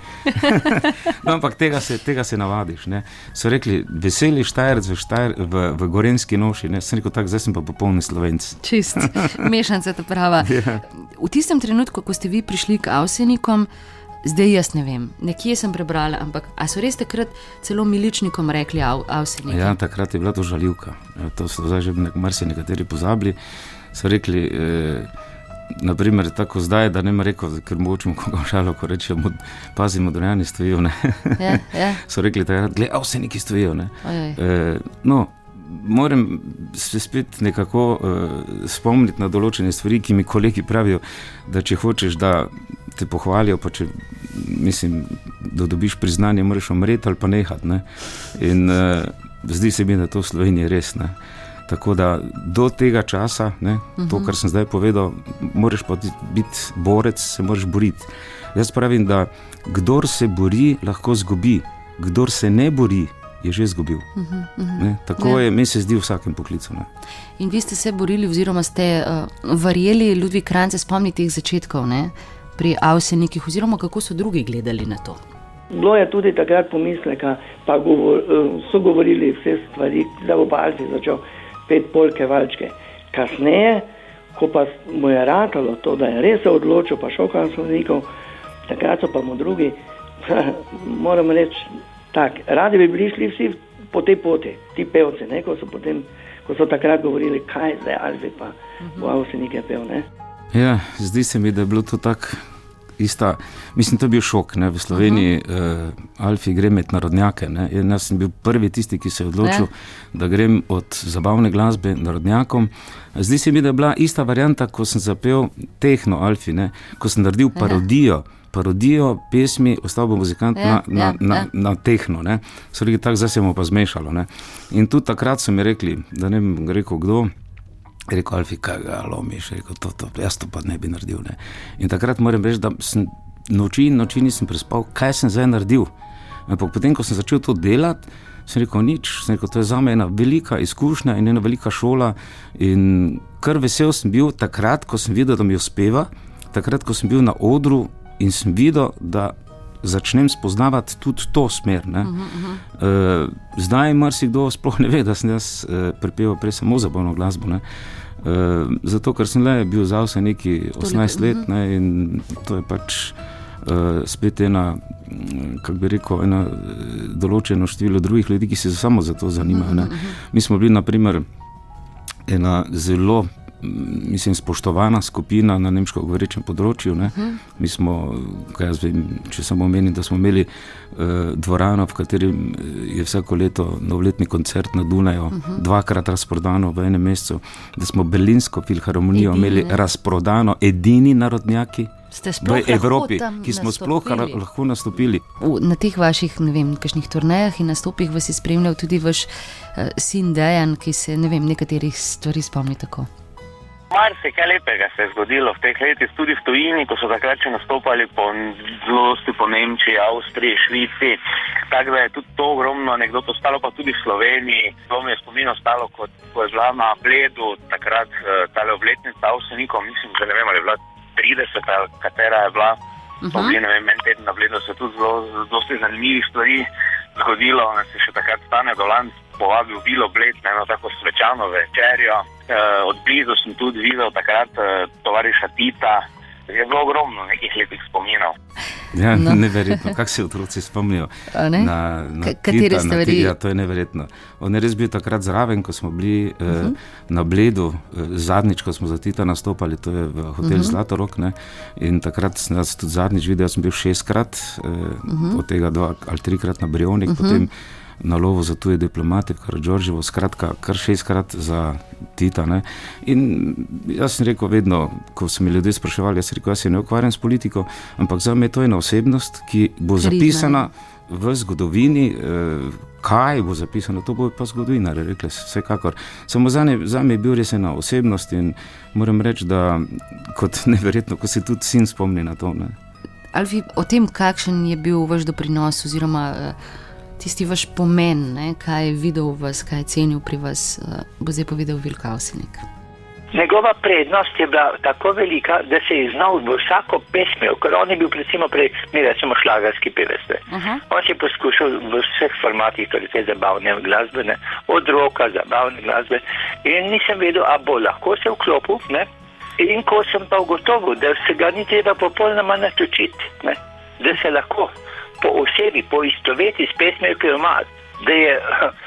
Speaker 3: no, ampak tega se, tega se navadiš. Ne. So rekli, veseli štajerc v, štajer, v, v gorenski noši. Ne. Sem rekel, tako, zdaj sem pa popolni slovenc.
Speaker 2: Čist, mešanica ta prava. Ja. V tistem trenutku, ko ste vi prišli k Avsenikom, zdaj jaz ne vem, nekje sem prebrala, ampak so res takrat celo miličnikom rekli Avsenik?
Speaker 3: Ja, takrat je bila to žaljivka. Ja, to so zdaj že nekateri pozabili so rekli, eh, naprimer, tako zdaj, da ne morem reči, ker močemo koga šalo, ko rečemo, pazimo, da ne stojijo. Ne. Ja, ja. So rekli, da vse neki stojijo. Ne. Eh, no, moram se spet nekako eh, spomniti na določene stvari, ki mi kolegi pravijo, da če hočeš, da te pohvalijo, pa če mislim, da dobiš priznanje, moraš umreti ali pa nehati. Ne. In eh, zdi se mi, da to v Sloveniji res ne. Tako da do tega časa, ne, uh -huh. to, mhm. kar sem zdaj povedal, moraš pa biti borec, se moraš boriti. Jaz pravim, da kdo se bori, lahko zgubi, kdo se ne bori. Je že izgubil. Uh -huh, uh -huh. Tako ja. je, meni se zdi v vsakem poklicu. Ne.
Speaker 2: In vi ste se borili, oziroma ste uh, verjeli, Ludvik Krajce, spomnite teh začetkov ne, pri Avsenikih, oziroma kako so drugi gledali na to.
Speaker 4: Bilo je tudi takrat pomisleka, pa govor, uh, so govorili vse stvari, da bo Balci začel spet polke valčke. Kasneje, ko pa mu je ratalo to, da je res se odločil, pa šel kanclernikov, takrat so pa mu drugi, moram reči, tak, radi bi bili šli vsi po tej poti, ti pevci, ne, ko so potem, ko so takrat govorili, kaj zdaj, ali pa v Avstriji je pel. Ne.
Speaker 3: Ja, zdi se mi, da je bilo to tako ista, mislim, to je bil šok. Ne? V Sloveniji uh -huh. uh, Alfi gre med narodnjake. Ne? Jaz sem bil prvi tisti, ki se je odločil, ne? da grem od zabavne glasbe narodnjakom. Zdi se mi, da je bila ista varianta, ko sem zapel tehno Alfi, ne? ko sem naredil parodijo. Aha. Parodijo pesmi, ostal bo muzikant ja, na, na, ja, na, ja. na tehno. So rekli, tako zdaj se bomo pa zmešali. Ne? In tudi takrat so mi rekli, da ne vem, rekel kdo. Rekel, Alfi, kaj ga lomiš, rekel, to, to, jaz to pa ne bi naredil. Ne. In takrat moram reči, da sem noči in noči nisem prespal, kaj sem zdaj naredil. Ampak potem, ko sem začel to delati, sem rekel, nič, sem rekel, to je za me ena velika izkušnja in ena velika šola. In kar vesel sem bil takrat, ko sem videl, da mi uspeva, takrat, ko sem bil na odru in sem videl, da začnem spoznavati tudi to smer. Uh -huh, uh -huh. uh, zdaj marsikdo sploh ne ve, da sem jaz uh, pripeval prej samo za bojno glasbo. Ne? Uh, zato, ker sem le bil za vse neki 18 let ne, in to je pač uh, spet ena, kako bi rekel, ena določeno število drugih ljudi, ki se samo za to zanimajo. Ne. Mi smo bili, naprimer, ena zelo mislim, spoštovana skupina na nemško govorečem področju. Uh -huh. Mi smo, vem, če samo omenim, da smo imeli uh, dvorano, v kateri je vsako leto novoletni koncert na Dunaju, uh -huh. dvakrat razprodano v enem mesecu, da smo Berlinsko filharmonijo edini, imeli ne? razprodano, edini narodnjaki. V Evropi, ki smo sploh lahko nastopili.
Speaker 2: Na teh vaših, ne vem, kakšnih turnejah in nastopih vas je spremljal tudi vaš uh, sin Dejan, ki se ne vem, nekaterih stvari spomni tako.
Speaker 10: Mar se kaj lepega se je zgodilo v teh letih, tudi v tujini, ko so takrat še nastopali po zlosti po Nemčiji, Avstriji, Švici. Tako da je tudi to ogromno anegdoto stalo, pa tudi v Sloveniji. To mi je spomin ostalo, kot ko je bila na Bledu takrat uh, tale obletnica Avstrijnikom, mislim, da ne vem, ali je bila 30, katera je bila. Uh -huh. Bili, ne vem, en teden na Bledu se je tudi zelo, zelo zanimivih stvari zgodilo, da se še takrat stane dolan povabil Bilo Bled na eno tako svečano večerjo. E, od blizu sem tudi videl takrat e, tovariša Tita. Je bilo ogromno nekih lepih spominov.
Speaker 3: Ja, no. Neverjetno, kako se otroci spomnijo.
Speaker 2: Na, na Katere stvari?
Speaker 3: Ja, to je neverjetno. On je res bil takrat zraven, ko smo bili uh -huh. eh, mhm. na Bledu, eh, zadnjič, ko smo za Tita nastopali, to je v hotelu uh mhm. -huh. Zlatorok. Ne? In takrat sem jaz tudi zadnjič videl, sem bil šestkrat, eh, uh mhm. -huh. od tega dva ali trikrat na Brionik. Uh -huh na lovo za tuje diplomate, kar je Đorđevo, skratka, kar šestkrat za Tita. Ne? In jaz sem rekel, vedno, ko so mi ljudje spraševali, jaz sem rekel, jaz se ne ukvarjam s politiko, ampak za me je to ena osebnost, ki bo zapisana v zgodovini. Eh, kaj bo zapisano, to bo pa zgodovina, rekli so vsekakor. Samo za me je bil res ena osebnost in moram reči, da kot neverjetno, ko se tudi sin spomni na to. Ne.
Speaker 2: Ali o tem, kakšen je bil vaš doprinos, oziroma uh, tisti vaš pomen, ne, kaj je videl v vas, kaj je cenil pri vas, uh, bo zdaj povedal Vilkavsenik.
Speaker 9: Njegova prednost je bila tako velika, da se je znal v vsako pesmijo, ker on je bil recimo prej, mi rečemo šlagarski pevec. Uh -huh. On je poskušal v vseh formatih, torej te zabavne glasbe, ne, od roka, zabavne glasbe in nisem vedel, a bo lahko se vklopil, ne. In ko sem pa ugotovil, da se ga ni treba popolnoma natočiti, da se lahko po osebi, po istoveti s pesmijo, ki jo ima, da, je,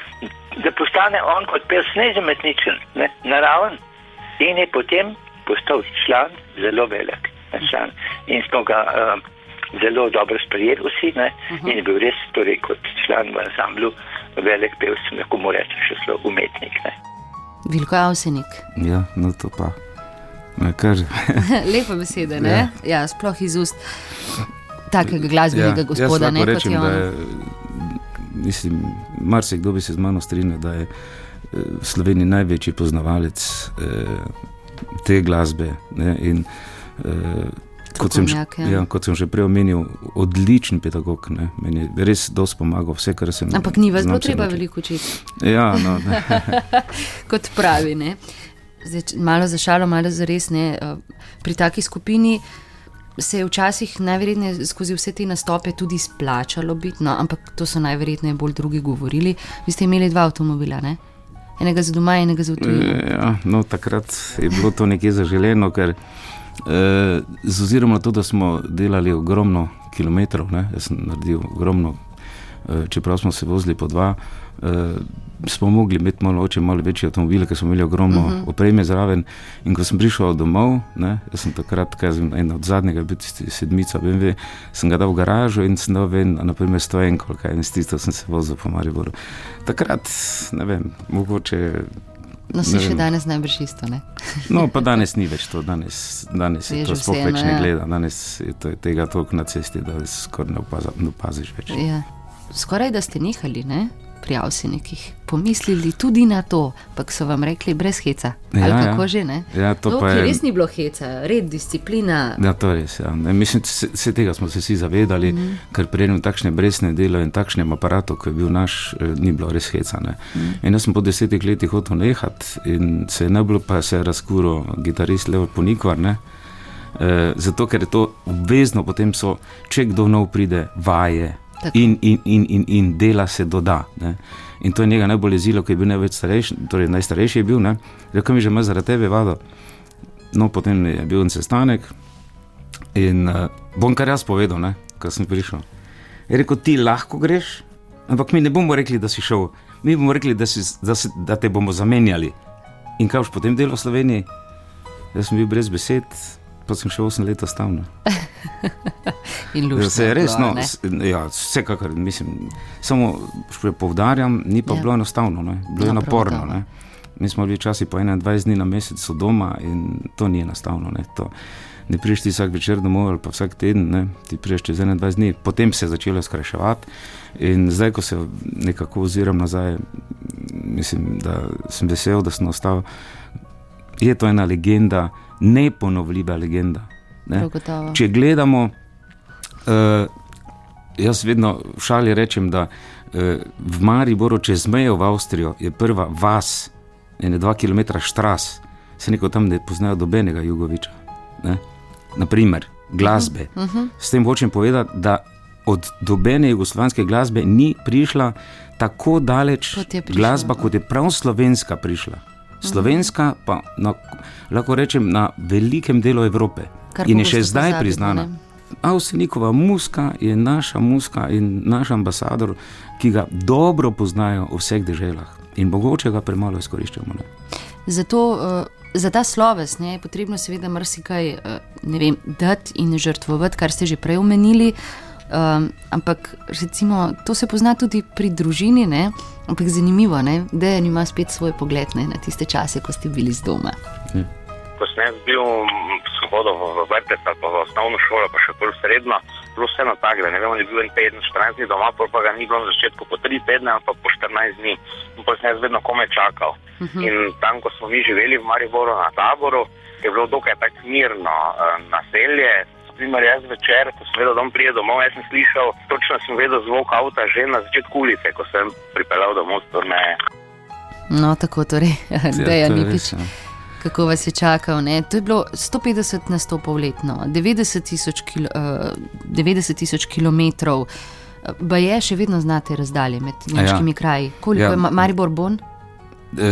Speaker 9: da postane on kot pes nezametničen, ne, naraven in je potem postal član, zelo velik član. In smo ga uh, zelo dobro sprejeli vsi ne, uh -huh. in je bil res torej, kot član v ansamblu velik pevc, lahko mu rečem še zelo umetnik. Ne.
Speaker 2: Vilko Avsenik.
Speaker 3: Ja, no to pa.
Speaker 2: Lepa beseda, ja. ja, sploh iz ust takega glasbenega ja, gospoda.
Speaker 3: Ne, rečem, da je, mislim, marsikdo bi se z mano strinjal, da je eh, v Sloveniji največji poznavalec eh, te glasbe. Ne, in, eh, Kot sem, ja. Ja, kot sem že prej omenil, odličen pedagog. Ne. Meni je res dosto pomagal, vse, kar sem
Speaker 2: naredil. Ampak ni vas bilo treba veliko učiti.
Speaker 3: Ja, no,
Speaker 2: kot pravi. Zdaj, malo za šalo, malo za res. Ne. Eh, pri taki skupini se je včasih najverjetneje skozi vse te nastope tudi splačalo biti, no, ampak to so najverjetneje bolj drugi govorili. Vi ste imeli dva avtomobila, ne? enega za doma, enega za tujino.
Speaker 3: Ja, no, takrat je bilo to nekje zaželeno, ker eh, z ozirom na to, da smo delali ogromno kilometrov, ne, jaz sem naredil ogromno, eh, čeprav smo se vozili po dva. Eh, smo mogli imeti malo, oče, malo večje avtomobile, ker smo imeli ogromno uh mhm. -huh. opreme zraven. In ko sem prišel domov, ne, jaz sem takrat, kaj sem en od zadnjega, bil sedmica, BMW, sem ga dal v garažo in sem dal ven, naprimer, stojenko, kaj in s tisto sem se vozil po Mariboru. Takrat, ne vem, mogoče.
Speaker 2: No, si še danes najbrž isto. Ne?
Speaker 3: no, pa danes ni več to, danes, danes je to sploh več ne ja. gleda, danes je to, tega toliko na cesti, da skoraj ne opaziš več.
Speaker 2: Ja. Skoraj da ste nehali, ne? Pri avsenikih pomislili tudi na to, pa so vam rekli brez heca. Ja, Ali kako ja. že ne?
Speaker 3: Ja, to
Speaker 2: to je res ni bilo heca, red, disciplina.
Speaker 3: Ja, to je res. Ja. Mislim, se, se tega smo se vsi zavedali, mm. ker prej takšne brezne delo in takšnem aparatu, ki je bil naš, eh, ni bilo res heca. Mm. In jaz sem po desetih letih hotel nehati in se je najbolj pa se razkuro gitarist Levo Ponikvar. Ne? E, zato, ker je to obvezno, potem so, če kdo nov pride, vaje in, in, in, in, in dela se doda. Ne. In to je njega najbolj jezilo, ki je bil največ starejši, torej najstarejši je bil, rekel mi že, ima zaradi tebe vado. No, potem je bil en sestanek in uh, bom kar jaz povedal, ko sem prišel. Je rekel, ti lahko greš, ampak mi ne bomo rekli, da si šel, mi bomo rekli, da, si, da, si, da te bomo zamenjali. In kaj boš potem delal v Sloveniji? Jaz sem bil brez besed, pa sem še 8 let stavno.
Speaker 2: In lušče.
Speaker 3: Se je res, no, ja, vsekakor, mislim, samo povdarjam, ni pa ja. bilo enostavno, ne? bilo je no, naporno. Ne? Mi smo bili včasih po 21 dni na mesec doma in to ni enostavno. Ne, ne priješ ti vsak večer domov ali pa vsak teden, ne? ti priješ čez 21 dni, potem se je začelo skrajševati. In zdaj, ko se nekako oziram nazaj, mislim, da sem vesel, da sem ostal. Je to ena legenda, neponovljiva legenda. Ne? Če gledamo, uh, jaz vedno v šali rečem, da uh, v Mariboru, čez mejo v Avstrijo, je prva vas, ene dva km stras, se neko tam ne poznajo dobenega Jugoviča. Ne? Naprimer, glasbe. Uh -huh. S tem hočem povedati, da od dobene jugoslovanske glasbe ni prišla tako daleč kot glasba, kot je prav slovenska prišla. Slovenska pa na, lahko rečem na velikem delu Evrope Kar in je še zdaj pozabiti, priznana. Avsenikova muska je naša muska in naš ambasador, ki ga dobro poznajo v vseh državah in mogoče ga premalo izkoriščamo. Ne?
Speaker 2: Zato uh, za ta sloves ne, je potrebno seveda marsikaj uh, dati in žrtvovati, kar ste že prej omenili. Um, ampak recimo, to se pozna tudi pri družini, ne? ampak zanimivo je, da ima spet svoj pogled ne, na tiste čase, ko ste bili z doma.
Speaker 10: Ja. Ko sem bil svobodo v vrtec ali pa v osnovno šolo, pa še bolj srednjo, bilo vse na tak, da ne vem, ali je bil en teden, 14 dni doma, pa ga ni bilo na začetku po 3 tedne, pa po 14 dni. In pa sem jaz vedno kome čakal. Uh mhm. -huh. In tam, ko smo mi živeli v Mariboru na taboru, je bilo dokaj tako mirno uh, naselje. Primer, jaz večer, ko sem vedel, da prijedel domov, jaz sem slišal, točno sem vedel zvok avta že na začetku ulice, ko sem pripeljal domov z turneje.
Speaker 2: No, tako torej, da je ni pič kako vas je čakal. Ne? To je bilo 150 nastopov letno, 90 tisoč kil, uh, tisoč kilometrov. Pa je še vedno znate razdalje med nemškimi ja. kraji. Koliko ja. je Maribor Bon?
Speaker 3: E,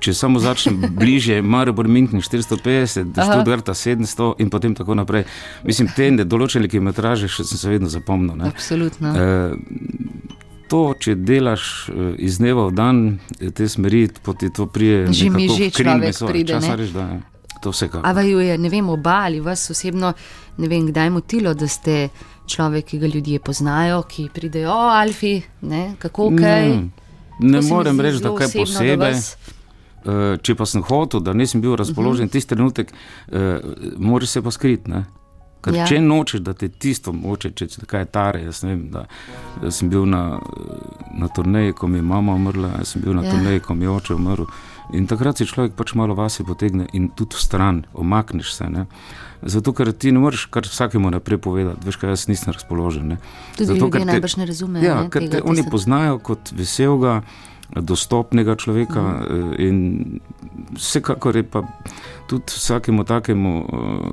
Speaker 3: če samo začnem bliže, Maribor Minkin 450, Študgarta 700 in potem tako naprej. Mislim, te določene kilometraže še sem se vedno zapomnil.
Speaker 2: Absolutno. E,
Speaker 3: to, če delaš eh, iz dneva v dan, te smeri, poti to prije.
Speaker 2: Že mi že človek pride.
Speaker 3: Reč, da, to vse kako.
Speaker 2: A vaju je, ne vem, oba ali vas osebno, ne vem, kdaj motilo, da ste človek, ki ga ljudje poznajo, ki pridejo, o, Alfi, ne, kako kaj.
Speaker 3: Ne, ne morem reči, da kaj posebej. Uh, če pa sem hotel, da nisem bil razpoložen, uh mhm. -huh. tisti trenutek, uh, moraš se pa skriti. Ker ja. če nočeš, da te tisto moče, če ti kaj tare. Jaz vem, da, da sem bil na, na turneji, ko mi je mama umrla, jaz sem bil na ja. turneji, ko mi je oče umrl. In takrat si človek pač malo vase potegne in tudi v stran, omakneš se. Ne? Zato, ker ti ne moreš kar vsakemu naprej povedati, veš, kaj jaz nisem razpoložen.
Speaker 2: Tudi Zato, ker te najbrž ne razumejo.
Speaker 3: Ja, ker te oni poznajo kot veselega dostopnega človeka mm. in vsekakor je pa tudi vsakemu takemu uh,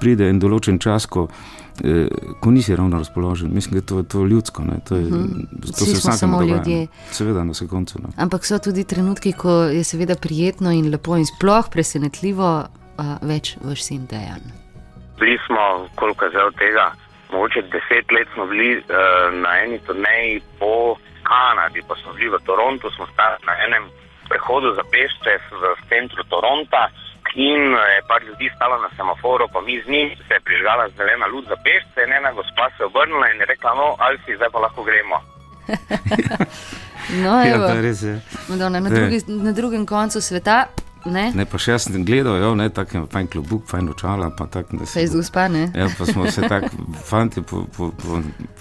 Speaker 3: pride en določen čas, ko, uh, ko nisi ravno razpoložen. Mislim, da je to, to ljudsko. To, je, mm. to se
Speaker 2: samo dogaja, ljudje.
Speaker 3: Seveda, na sekundu. No.
Speaker 2: Ampak so tudi trenutki, ko je seveda prijetno in lepo in sploh presenetljivo uh, več v sin dejanj.
Speaker 10: Bili smo, koliko je od tega, mogoče deset let smo bili uh, na eni turneji po Kanadi, pa smo bili v Torontu, smo stali na enem prehodu za pešce v centru Toronta. In je par ljudi stalo na semaforu, pa mi z njim se je prižgala zelena luč za pešce, in ena gospa se je obrnila in je rekla: No, ali si zdaj pa lahko gremo.
Speaker 2: no, ja, Madonna, na, drugi, na drugem koncu sveta Ne?
Speaker 3: ne, pa še jaz sem gledal, jo, ne, tako je fajn klubuk, fajn očala.
Speaker 2: Se je zguspa, ne?
Speaker 3: Ja, pa smo se tako, fanti, po, po, po,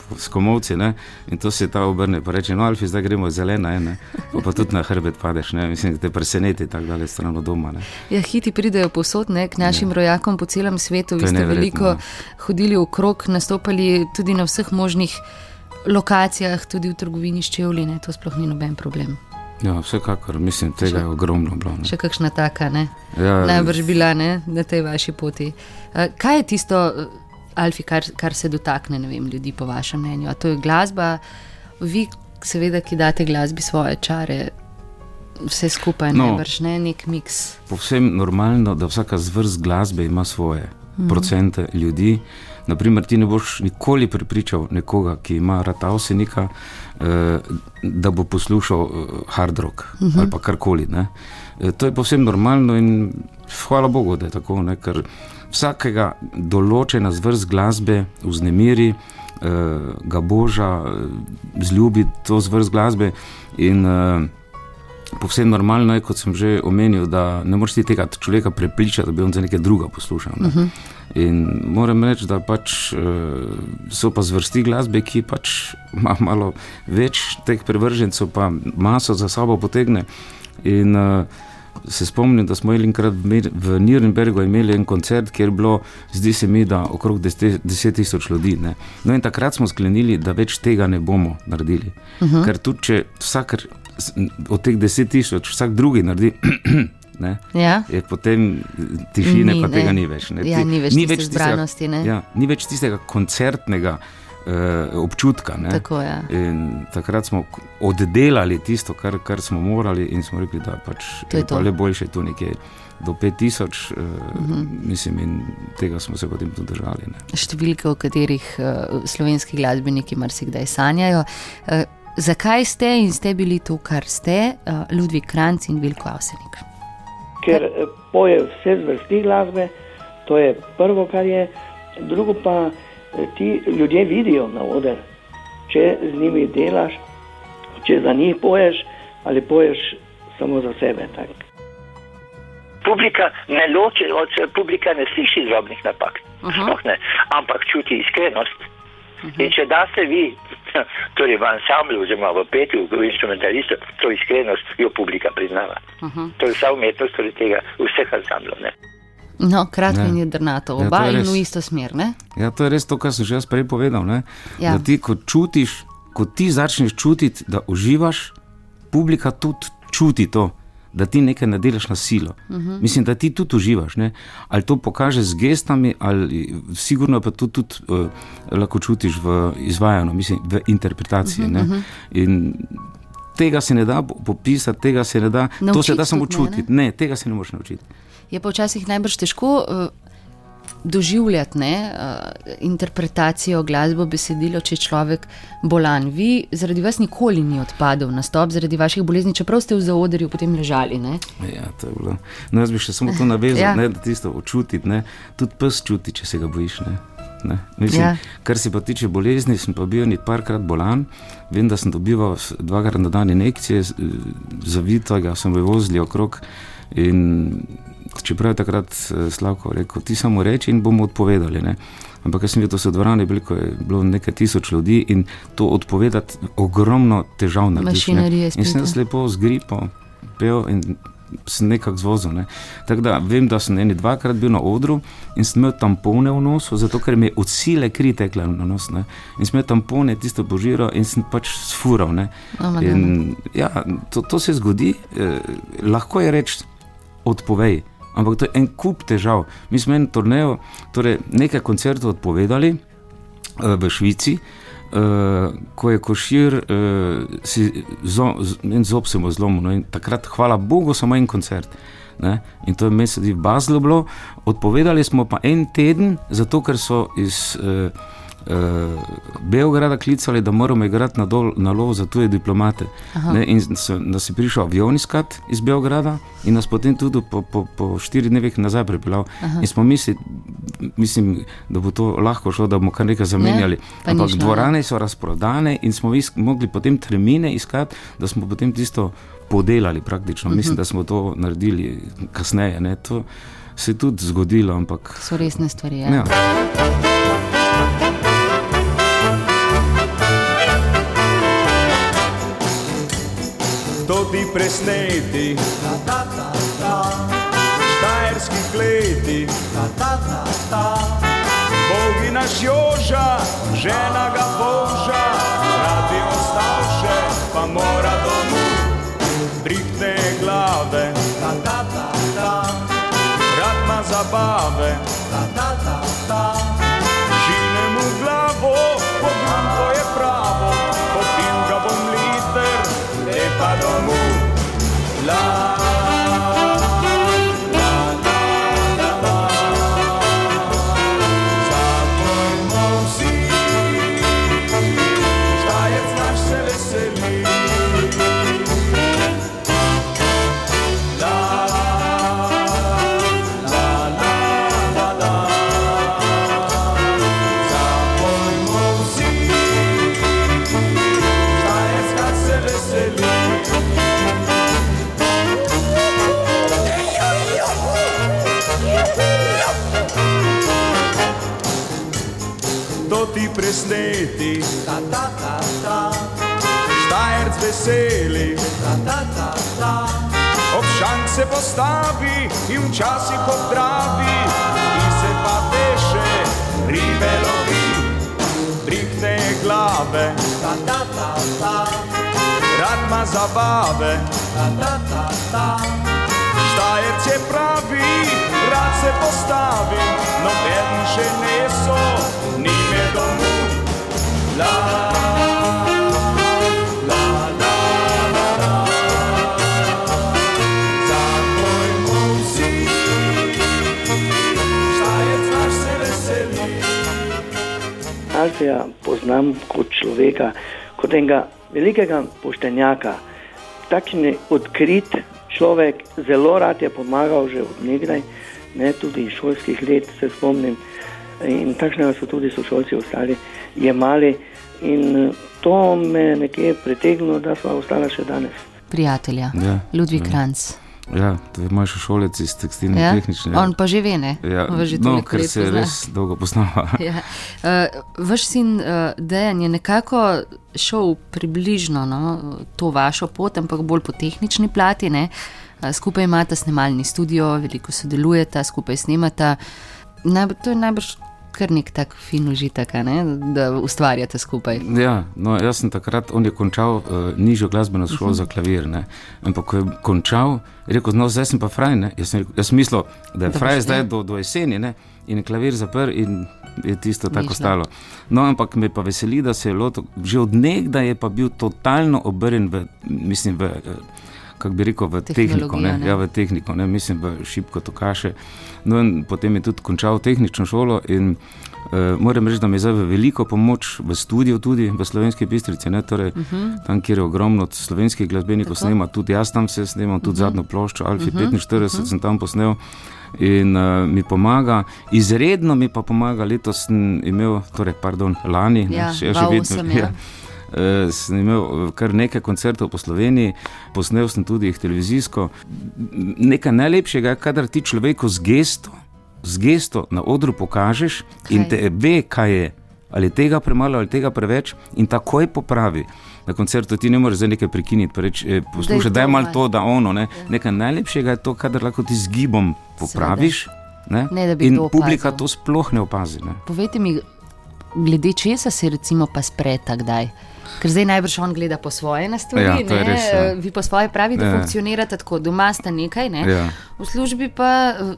Speaker 3: po skomovci, ne, in to se ta obrne, pa reče, no, Alfi, zdaj gremo zelena, ne, pa, pa tudi na hrbet padeš, ne, mislim, da te preseneti tako dalje stran od doma, ne.
Speaker 2: Ja, hiti pridejo posod, ne, k našim ne. rojakom po celem svetu, vi ste veliko hodili v krok, nastopali tudi na vseh možnih lokacijah, tudi v trgovini s čevli, ne, to sploh ni noben problem.
Speaker 3: Ja, vsekakor, mislim, tega je ogromno bilo.
Speaker 2: Ne. Še kakšna taka, ne? Ja, Najbrž bila ne, na tej vaši poti. Kaj je tisto, Alfi, kar, kar se dotakne vem, ljudi, po vašem mnenju? A to je glasba, vi, seveda, ki date glasbi svoje čare. Vse skupaj, no, najbrž ne nek miks.
Speaker 3: Povsem normalno, da vsaka zvrst glasbe ima svoje mm. procente ljudi. Naprimer, ti ne boš nikoli prepričal nekoga, ki ima rata osenika, eh, da bo poslušal eh, hard rock uh mhm. -huh. ali pa karkoli. Eh, to je povsem normalno in hvala Bogu, da je tako, ne? ker vsakega določena zvrst glasbe vznemiri, eh, ga boža, eh, zljubi to zvrst glasbe in eh, Povsem normalno je, kot sem že omenil, da ne moreš tega človeka prepričati, da bi on za nekaj druga poslušal. Ne? Uh mhm. -huh. In moram reči, da pač, uh, so pa zvrsti glasbe, ki pač ima malo več teh prevržencev, pa maso za sabo potegne. In uh, se spomnim, da smo enkrat v Nürnbergu imeli en koncert, kjer je bilo, zdi se mi, da okrog 10 tisoč ljudi. Ne? No in takrat smo sklenili, da več tega ne bomo naredili. Uh mhm. -huh. Ker tudi če vsak od teh deset tisoč, vsak drugi naredi. Ne, ja. Potem tišine, pa tega ni več.
Speaker 2: Ja, ni več, ni več zbranosti.
Speaker 3: Tistega, ja, ni več tistega koncertnega uh, občutka.
Speaker 2: Tako, ja.
Speaker 3: Takrat smo oddelali tisto, kar, kar smo morali, in smo rekli, da pač je to le boljše tu nekje. Do 5000, uh, uh -huh. mislim, in tega smo se potem tudi držali. Ne.
Speaker 2: Številke, o katerih uh, slovenski glasbeniki marsikdaj sanjajo. Uh, Zakaj ste in ste bili tu, kar ste, uh, Ludvik Kranc in Vilko Avsenik?
Speaker 4: Ker eh, poje vse zvrsti glasbe, to je prvo, kar je, drugo pa eh, ti ljudje vidijo na oder, če z njimi delaš, če za njih poješ ali poješ samo za sebe. Tak.
Speaker 9: Publika ne loči, od publika ne sliši drobnih napak, uh -huh. ampak čuti iskrenost. Uh -huh. In če da se vi torej v ansamblu, oziroma v petju, v instrumentalistu, to iskrenost jo publika priznava. Uh -huh. To je vsa umetnost torej tega, vseh ansamblov.
Speaker 2: No, kratko in jedrnato, ja, oba ja, in v isto smer. Ne?
Speaker 3: Ja, to je res to, kar sem že jaz prej povedal. Ja. Da ti, ko čutiš, ko ti začneš čutiti, da uživaš, publika tudi čuti to da ti nekaj ne delaš na silo. Uh mhm. -huh. Mislim, da ti tudi uživaš. Ne? Ali to pokaže z gestami, ali sigurno pa to tudi uh, lahko čutiš v izvajanju, mislim, v interpretaciji. Uh -huh, uh -huh. Tega se ne da popisati, tega se ne da, naučiti to se da samo čutiti. Ne, ne, tega se ne moreš naučiti.
Speaker 2: Je pa včasih najbrž težko. Uh doživljati ne, uh, interpretacijo glasbe, besedilo, če je človek bolan. Vi, zaradi vas, nikoli ni odpadel na stop, zaradi vaših bolezni, čeprav ste v zaodrju potem ležali.
Speaker 3: Ja, no, jaz bi še samo to navezal, ja. ne, da tisto občutiti. Tudi pes čuti, če se ga bojiš. Ne. Ne. Mislim, ja. Kar se pa tiče bolezni, sem pa bil nekajkrat bolan. Vem, da sem dobival dvakrat na dan injekcije, zavitega sem v vozili okrog. In čeprav je takrat eh, Slavko rekel, ti samo reči in bomo odpovedali. Ne? Ampak jaz sem videl, da so dvorane bili, ko je bilo nekaj tisoč ljudi in to odpovedati ogromno težav na.
Speaker 2: Ne?
Speaker 3: In sem jaz lepo zgripo, pel in sem nekako zvozil. Ne? Tako da vem, da sem eni dvakrat bil na odru in sem imel tampone v nosu, zato ker mi je od sile kri tekla na nos. Ne? In sem imel tampone, tisto požiro in sem pač sfural. In, ja, to, to se zgodi, eh, lahko je reči, odpovej. Ampak to je en kup težav. Mi smo en turnejo, torej nekaj koncertov odpovedali uh, v Švici, uh, ko je košir, uh, si zo, z, en zob se mu zlomil. No, takrat, hvala Bogu, samo en koncert. Ne? In to je mesec v Bazlu bilo. Odpovedali smo pa en teden, zato ker so iz. Uh, Beograda klicali, da moramo igrati na, dol, na lov za tuje diplomate. Ne, in so, da si prišel avion iskat iz Beograda in nas potem tudi po, po, po štiri dnevih nazaj pripeljal. In smo mislili, mislim, da bo to lahko šlo, da bomo kar nekaj zamenjali. Ja, Ampak dvorane so razprodane in smo isk, mogli potem termine iskati, da smo potem tisto podelali praktično. Uh -huh. Mislim, da smo to naredili kasneje. Ne. To se je tudi zgodilo. Ampak,
Speaker 2: so resne stvari. Ja. Ja.
Speaker 5: to ti presneti. Štajerski kleti, Bogi naš Joža, žena ga boža, rad bi ostal še, pa mora domov. Prihne glave, rad ima zabave, leti, ta ta ta ta, štajerc veseli, ta ta ta ta. Obšank se postavi in včasih obdravi, in se pa teše, ribe lovi, brihne glave, ta ta ta ta, rad ima zabave, ta ta ta ta. Štajerc je pravi, rad se postavi, noben še ne so, ni
Speaker 4: Alfija poznam kot človeka, kot enega velikega poštenjaka, takšen je odkrit človek, zelo rad je pomagal že od nekdaj, ne tudi iz šolskih let se spomnim. In takšnega so tudi sošolci ostali jemali in eh, to me nekje pritegnilo, da smo ostali še danes.
Speaker 2: Prijatelja,
Speaker 3: Ja,
Speaker 2: Ludvik
Speaker 3: ja.
Speaker 2: Kranc.
Speaker 3: Ja, to je moj šolec iz tekstilne
Speaker 2: Ja?
Speaker 3: tehnične.
Speaker 2: On pa že ve, ne?
Speaker 3: Ja,
Speaker 2: že
Speaker 3: no, ker se
Speaker 2: pozna.
Speaker 3: res dolgo poznava.
Speaker 2: Ja. Uh, vaš sin uh, Dejan je nekako šel približno no, to vašo pot, ampak bolj po tehnični plati. Ne? Uh, skupaj imata snemalni studio, veliko sodelujeta, skupaj snemata. Najb to je najbrž kar nek tak fin užitek, ne? da ustvarjate skupaj.
Speaker 3: Ja, no, jaz sem takrat, on je končal uh, nižjo glasbeno šolo
Speaker 2: Mhm.
Speaker 3: za klavir. Ne. Ampak, ko je končal, je rekel, no, zdaj sem pa fraj. Ne. Jaz sem, jaz sem mislil, da je
Speaker 2: Da
Speaker 3: fraj
Speaker 2: boš,
Speaker 3: zdaj
Speaker 2: ja.
Speaker 3: do, do jeseni ne. in je klavir zaprl in je tisto tako
Speaker 2: Mišno.
Speaker 3: ostalo. No, ampak me pa veseli, da se je lotil, že odnegdaj je pa bil totalno obrnjen v, mislim, v. Uh, Kako bi rekel, v tehniko, ne?
Speaker 2: Ne.
Speaker 3: Ja, v tehniko, ne? mislim, v šibko to kaše. No, in potem je tudi končal tehnično šolo in uh, moram reči, da mi je zdaj veliko pomoč v studiu, tudi v slovenski bistrici, ne? torej, uh
Speaker 2: Mhm.
Speaker 3: -huh. tam, kjer je ogromno slovenskih glasbenikov snema, tudi jaz tam se snemam, tudi uh -huh. zadnjo ploščo Alfi uh -huh. 45 uh -huh. sem tam posnel. In uh, mi pomaga, izredno mi pa pomaga, letos sem imel, torej, pardon, lani,
Speaker 2: Ja,
Speaker 3: še, še
Speaker 2: val
Speaker 3: vedno
Speaker 2: osem, ja.
Speaker 3: Uh, sem imel eh, kar nekaj koncertov po Sloveniji, posnel sem tudi jih televizijsko. Nekaj najlepšega je, kadar ti človeku z gesto, z gesto na odru pokažeš kaj? in te ve, kaj je. Ali tega premalo, ali tega preveč, in takoj popravi. Na koncertu ti ne moreš zdaj nekaj prekiniti, pa reči: eh, poslušaj,
Speaker 2: to
Speaker 3: daj malo
Speaker 2: malo."
Speaker 3: to, da ono. Ne. Nekaj najlepšega je to, kadar lahko ti z gibom popraviš. Ne?
Speaker 2: Ne, bi
Speaker 3: in publika
Speaker 2: opazil.
Speaker 3: to sploh ne opazi. Ne.
Speaker 2: Povejte mi, glede česa se recimo pa spreta kdaj? Ker zdaj najbrž on gleda po svoje na stvari,
Speaker 3: Ja,
Speaker 2: ne?
Speaker 3: res, ja.
Speaker 2: vi po svoje pravi, da
Speaker 3: Ja.
Speaker 2: funkcionirate tako, doma ste nekaj, ne?
Speaker 3: Ja.
Speaker 2: v službi pa eh,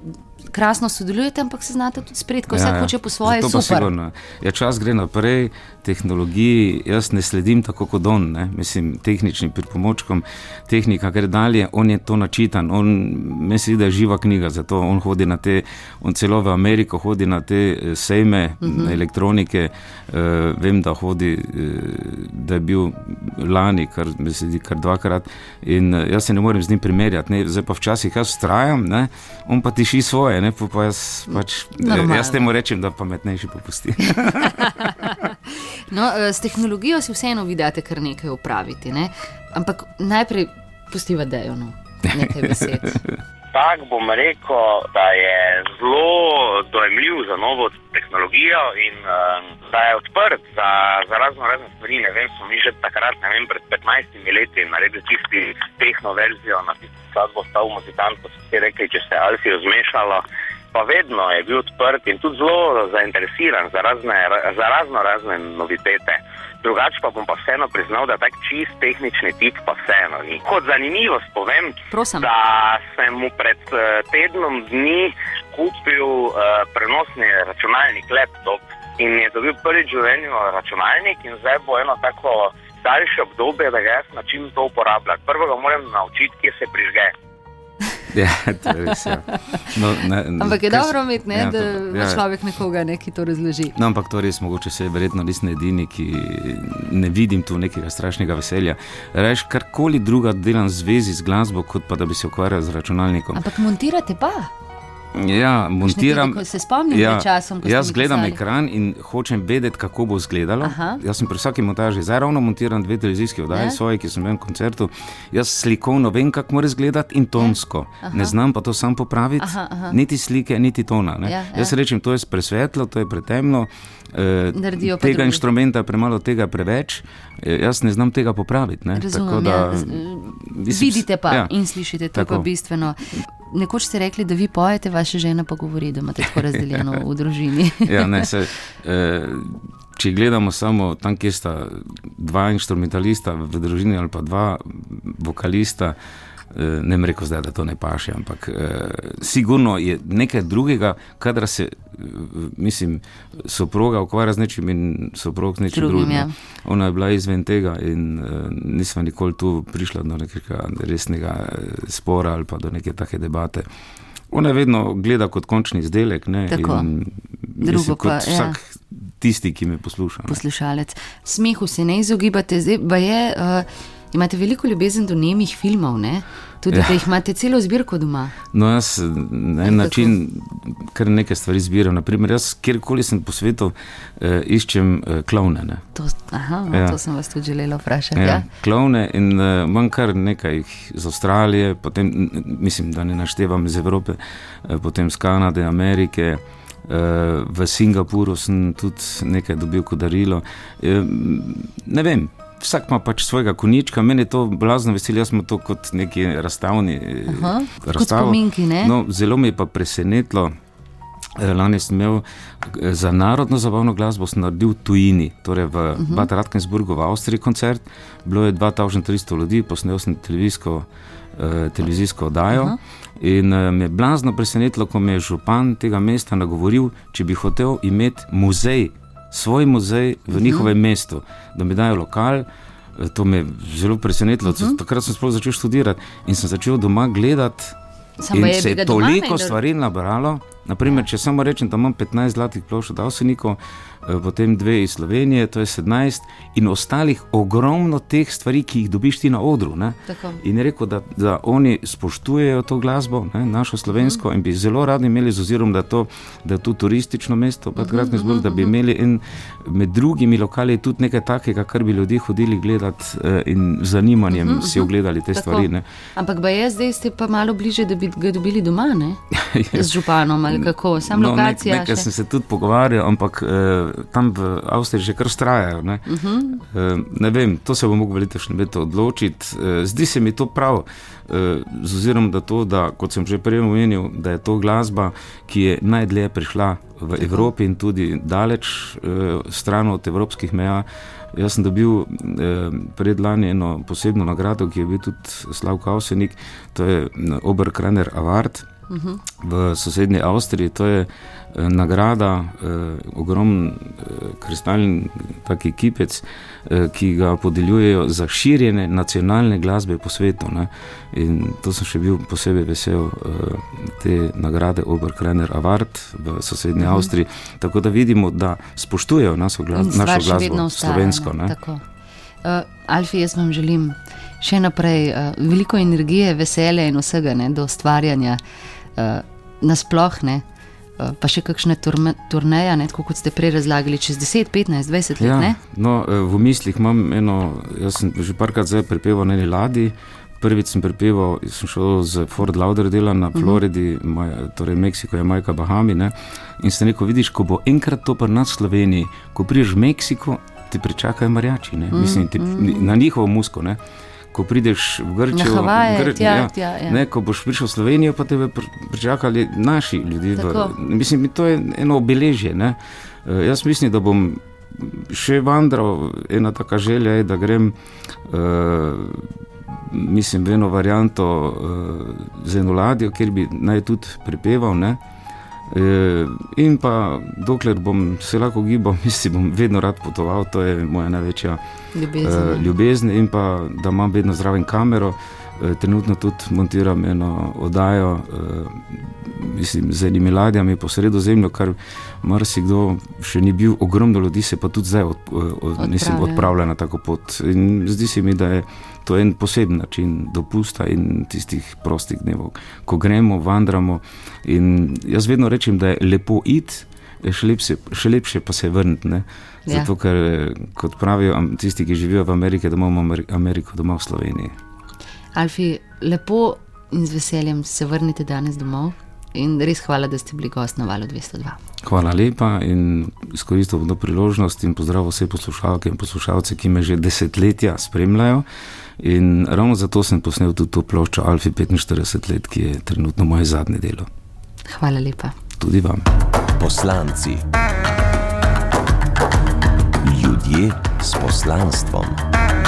Speaker 2: krasno sodelujete, ampak se znate tudi spret, ko vsak hoče po svoje,
Speaker 3: To pa
Speaker 2: super.
Speaker 3: sigurno. Ja, čas gre naprej, tehnologiji jaz ne sledim tako kot on, ne? mislim, tehničnim pripomočkom, tehnika gre dalje, on je to načitan, on misli, da je živa knjiga, zato on hodi na te, on celo v Ameriko hodi na te eh, sejme uh
Speaker 2: Mhm.
Speaker 3: -huh. elektronike, uh, vem, da hodi, uh, da je bil lani, kar mi se zdi kar dvakrat in uh, jaz se ne morem z njim primerjati, ne? zdaj pa včasih jaz strajam, ne? on pa tiši svoje, ne? pa, pa jaz pač,
Speaker 2: Normalno.
Speaker 3: jaz temu rečem, da pametnejši popusti.
Speaker 2: No, eh, s tehnologijo si vseeno vi date kar nekaj upraviti, ne? ampak najprej pustiva dejo, no, nekaj besed.
Speaker 10: Tak bom rekel, da je zelo dojemljiv za novo tehnologijo in uh, da je odprt za, za razno razne stvari. Ne vem, smo mi že takrat, ne vem, pred 15 leti naredili tisti tehno verzijo na tisti skladbo Stav muzikant, ko so rekli, če se Alfijo zmešalo. Pa vedno je bil odprt in tudi zelo zainteresiran za razne, za razno razne novitete. Drugače pa bom pa vseeno priznal, da tak čist tehnični tip pa vseeno ni. Kot zanimivost povem,
Speaker 2: Prosim.
Speaker 10: da sem mu pred eh, tednom dni kupil uh, prenosni računalnik, laptop in je dobil prvič v življenju računalnik in zdaj bo eno tako daljše obdobje, da ga jaz način to uporabljam. Prvo ga moram naučiti, kje se prižge.
Speaker 3: ja, to je res. Ja. No, ne,
Speaker 2: Ampak je dobro imeti, ne,
Speaker 3: ja,
Speaker 2: da
Speaker 3: to- ja.
Speaker 2: človek nekoga, ne, ki to razloži.
Speaker 3: No, ampak to res mogoče se verjetno nisem edini, ki ne vidim tu nekega strašnega veselja. Reš karkoli druga delam v zvezi z glasbo, kot pa da bi se ukvarjal z računalnikom.
Speaker 2: Ampak montirate pa.
Speaker 3: Ja, montiram.
Speaker 2: Nekaj, se spomnim ja, časom, ko
Speaker 3: jaz gledam pisali. ekran in hočem vedeti, kako bo izgledalo. Aha. Jaz sem pri vsaki montaži, zdaj ravno montiram dve televizijske oddaje, ja. svoje, ki sem na koncertu. Jaz slikovno vem, kako mora izgledati in tonsko. Ja. Ne znam pa to sam popraviti, aha, aha. niti slike, niti tona. Ja, ja. Jaz rečem, to je presvetlo, to je pretemno. Eh, tega drugi. inštrumenta je premalo, tega preveč. Eh, jaz ne znam tega popraviti.
Speaker 2: Razumem, da, ja. mislim, Vidite pa ja. in slišite, to je bistveno. Nekoč ste rekli, da vi pojete, vaša žena pa govori, da imate tako razdeljeno v družini.
Speaker 3: ja, ne, se, eh, če gledamo samo tam, kjer sta dva instrumentalista v družini ali pa dva vokalista. Eh, ne bi rekel, zdaj, da to ne paše, ampak eh, sigurno je nekaj drugega, kadar se, eh, mislim, soproga ukvarja z nečim in soprog z nečim drugim. drugim. Ja. Ona je bila izven tega in eh, nismo nikoli tu prišli do nekega resnega eh, spora ali pa do neke take debate. Ona je vedno gleda kot končni izdelek. Ne, Drugo, kot pa, ja. vsak ja. tisti, ki me posluša. Ne.
Speaker 2: Poslušalec. Smehu se ne izogibate, zdaj pa je. Uh, Imate veliko ljubezen do nemih filmov, ne? tudi ja. da jih imate celo zbirko doma.
Speaker 3: No, jaz na en način kar nekaj stvari zbiram. Naprimer, jaz kjerkoli sem po svetu, eh, iščem eh, klovne.
Speaker 2: To, aha, no, ja. to sem vas tudi želela vprašati. Ja,
Speaker 3: ja. Klovne in eh, imam kar nekaj iz Avstralije, potem, mislim, da ne naštevam iz Evrope, eh, potem iz Kanade, Amerike. Eh, v Singapuru sem tudi nekaj dobil kot darilo. Eh, ne vem, vsak ima pač svojega konička, meni je to blazno veselje, jaz smo to kot neki razstavni.
Speaker 2: Razstav. Spominki,
Speaker 3: no, zelo me je pa presenetilo. Eh, lani sem imel eh, za narodno zabavno glasbo naredil v tujini, torej v uh -huh. Bad Radkensburgu v Avstriji koncert. Bilo je 2300 ljudi, posnel sem televizijsko, uh, televizijsko oddajo. Uh -huh. In uh, me je blazno presenetilo, ko me je župan tega mesta nagovoril, če bi hotel imeti muzej svoj muzej v uh -huh. njihovem mestu, da mi dajo lokal. Eh, to me je zelo presenetilo. Uh -huh. Takrat sem sploh začel študirati in sem začel doma gledati. In se je toliko stvari nabralo. Naprimer, če samo rečem, da imam 15 zlatih plošč od Avsenikov, Eh, potem dve iz Slovenije, to je 17, in ostalih ogromno teh stvari, ki jih dobiš ti na odru. In rekel, da, da oni spoštujejo to glasbo, ne, našo slovensko, mm. in bi zelo radi imeli, z ozirom, da, to, da je to turistično mesto, pa tudi mm -hmm, da bi mhm. imeli in med drugimi lokali tudi nekaj takega, kar bi ljudje hodili gledati uh, in z zanimanjem mm -hmm, si ogledali te Tako. stvari. Ne.
Speaker 2: Ampak je zdaj ste pa malo bliže, da bi ga dobili doma, ne? z županom ali kako, sam no, lokacija.
Speaker 3: Nekaj sem se tudi pogovarjal, ampak. Uh, tam v Avstriji že kar strajajo. Ne? Uh -huh. uh, ne vem, to se bo moglo letošnje leto odločiti. Uh, zdi se mi to prav, uh, z ozirom na to, da, kot sem že prej omenil, da je to glasba, ki je najdlje prišla v Tako. Evropi in tudi daleč uh, stran od evropskih meja. Jaz sem dobil eh, predlani eno posebno nagrado, ki je bil tudi Slavko Avsenik, to je Oberkraner Award uh -huh. v sosednji Avstriji. To je Eh, nagrada, eh, ogromen eh, kristalni taki kipec, eh, ki ga podeljujejo za širjenje nacionalne glasbe po svetu. Ne? In to sem še bil posebej vesel eh, te nagrade Oberkrener Award v sosednji mhm. Avstriji. Tako da vidimo, da spoštujejo našo, glas, našo glasbo, slovensko.
Speaker 2: Uh, Alfi, jaz vam želim še naprej uh, veliko energije, veselja in vsega ne, do ustvarjanja uh, nasplošno. Eh, pa še kakšne turneje, kot ste prej razlagali, čez 10, 15, 20 let. Ja,
Speaker 3: no, eh, v mislih imam eno, jaz sem že parkrat zdaj prepeval na eni ladji. Prvič sem prepeval, sem šel z Fort Lauderdale na mhm. Floridi, uh -huh. torej Meksiko, Jamajka, Bahami. Ne? In se neko vidiš, ko bo enkrat to pri nas v Sloveniji, ko priješ v Meksiko, ti pričakajo marjači, uh mhm. Mislim, ti, mhm. na njihovo musko. Ne? Ko prideš v Grčijo,
Speaker 2: Havaje, Gr tja, ja, tja, ja.
Speaker 3: ne, ko boš prišel v Slovenijo, pa te bodo pričakali naši ljudje. Mislim, to je eno obeležje. Ne. Uh, jaz mislim, da bom še vandral, ena taka želja je, da grem. Uh, Mislim, v eno varianto uh, z eno ladjo, kjer bi naj tudi prepeval. Uh, in pa, dokler bom se lahko gibal, mislim, bom vedno rad potoval, to je moja največja ljubezen. Uh, ljubezen in pa, da imam vedno zraven kamero. Trenutno tudi montiram eno oddajo mislim, z enimi ladjami po sredozemlju, kar marsikdo še ni bil, ogromno ljudi se pa tudi zdaj od, od, mislim, odpravlja na tako pot. In zdi se mi, da je to en poseben način dopusta in tistih prostih dnevov, ko gremo, vandramo. In jaz vedno rečem, da je lepo iti, še lepše, še lepše pa se vrniti. Ja. Zato, ker kot pravijo tisti, ki živijo v Ameriki, da imamo Ameriko doma v Sloveniji.
Speaker 2: Alfi, lepo in z veseljem se vrnite danes domov. In res hvala, da ste bili gost na valu 202.
Speaker 3: Hvala lepa in izkoristil bom to priložnost in pozdravil vse poslušalke in poslušalce, ki me že desetletja spremljajo. In ravno zato sem posnel tudi to ploščo Alfi 45 let, ki je trenutno moje zadnje delo.
Speaker 2: Hvala lepa.
Speaker 3: Tudi vam.
Speaker 1: Poslanci. Ljudje s poslanstvom.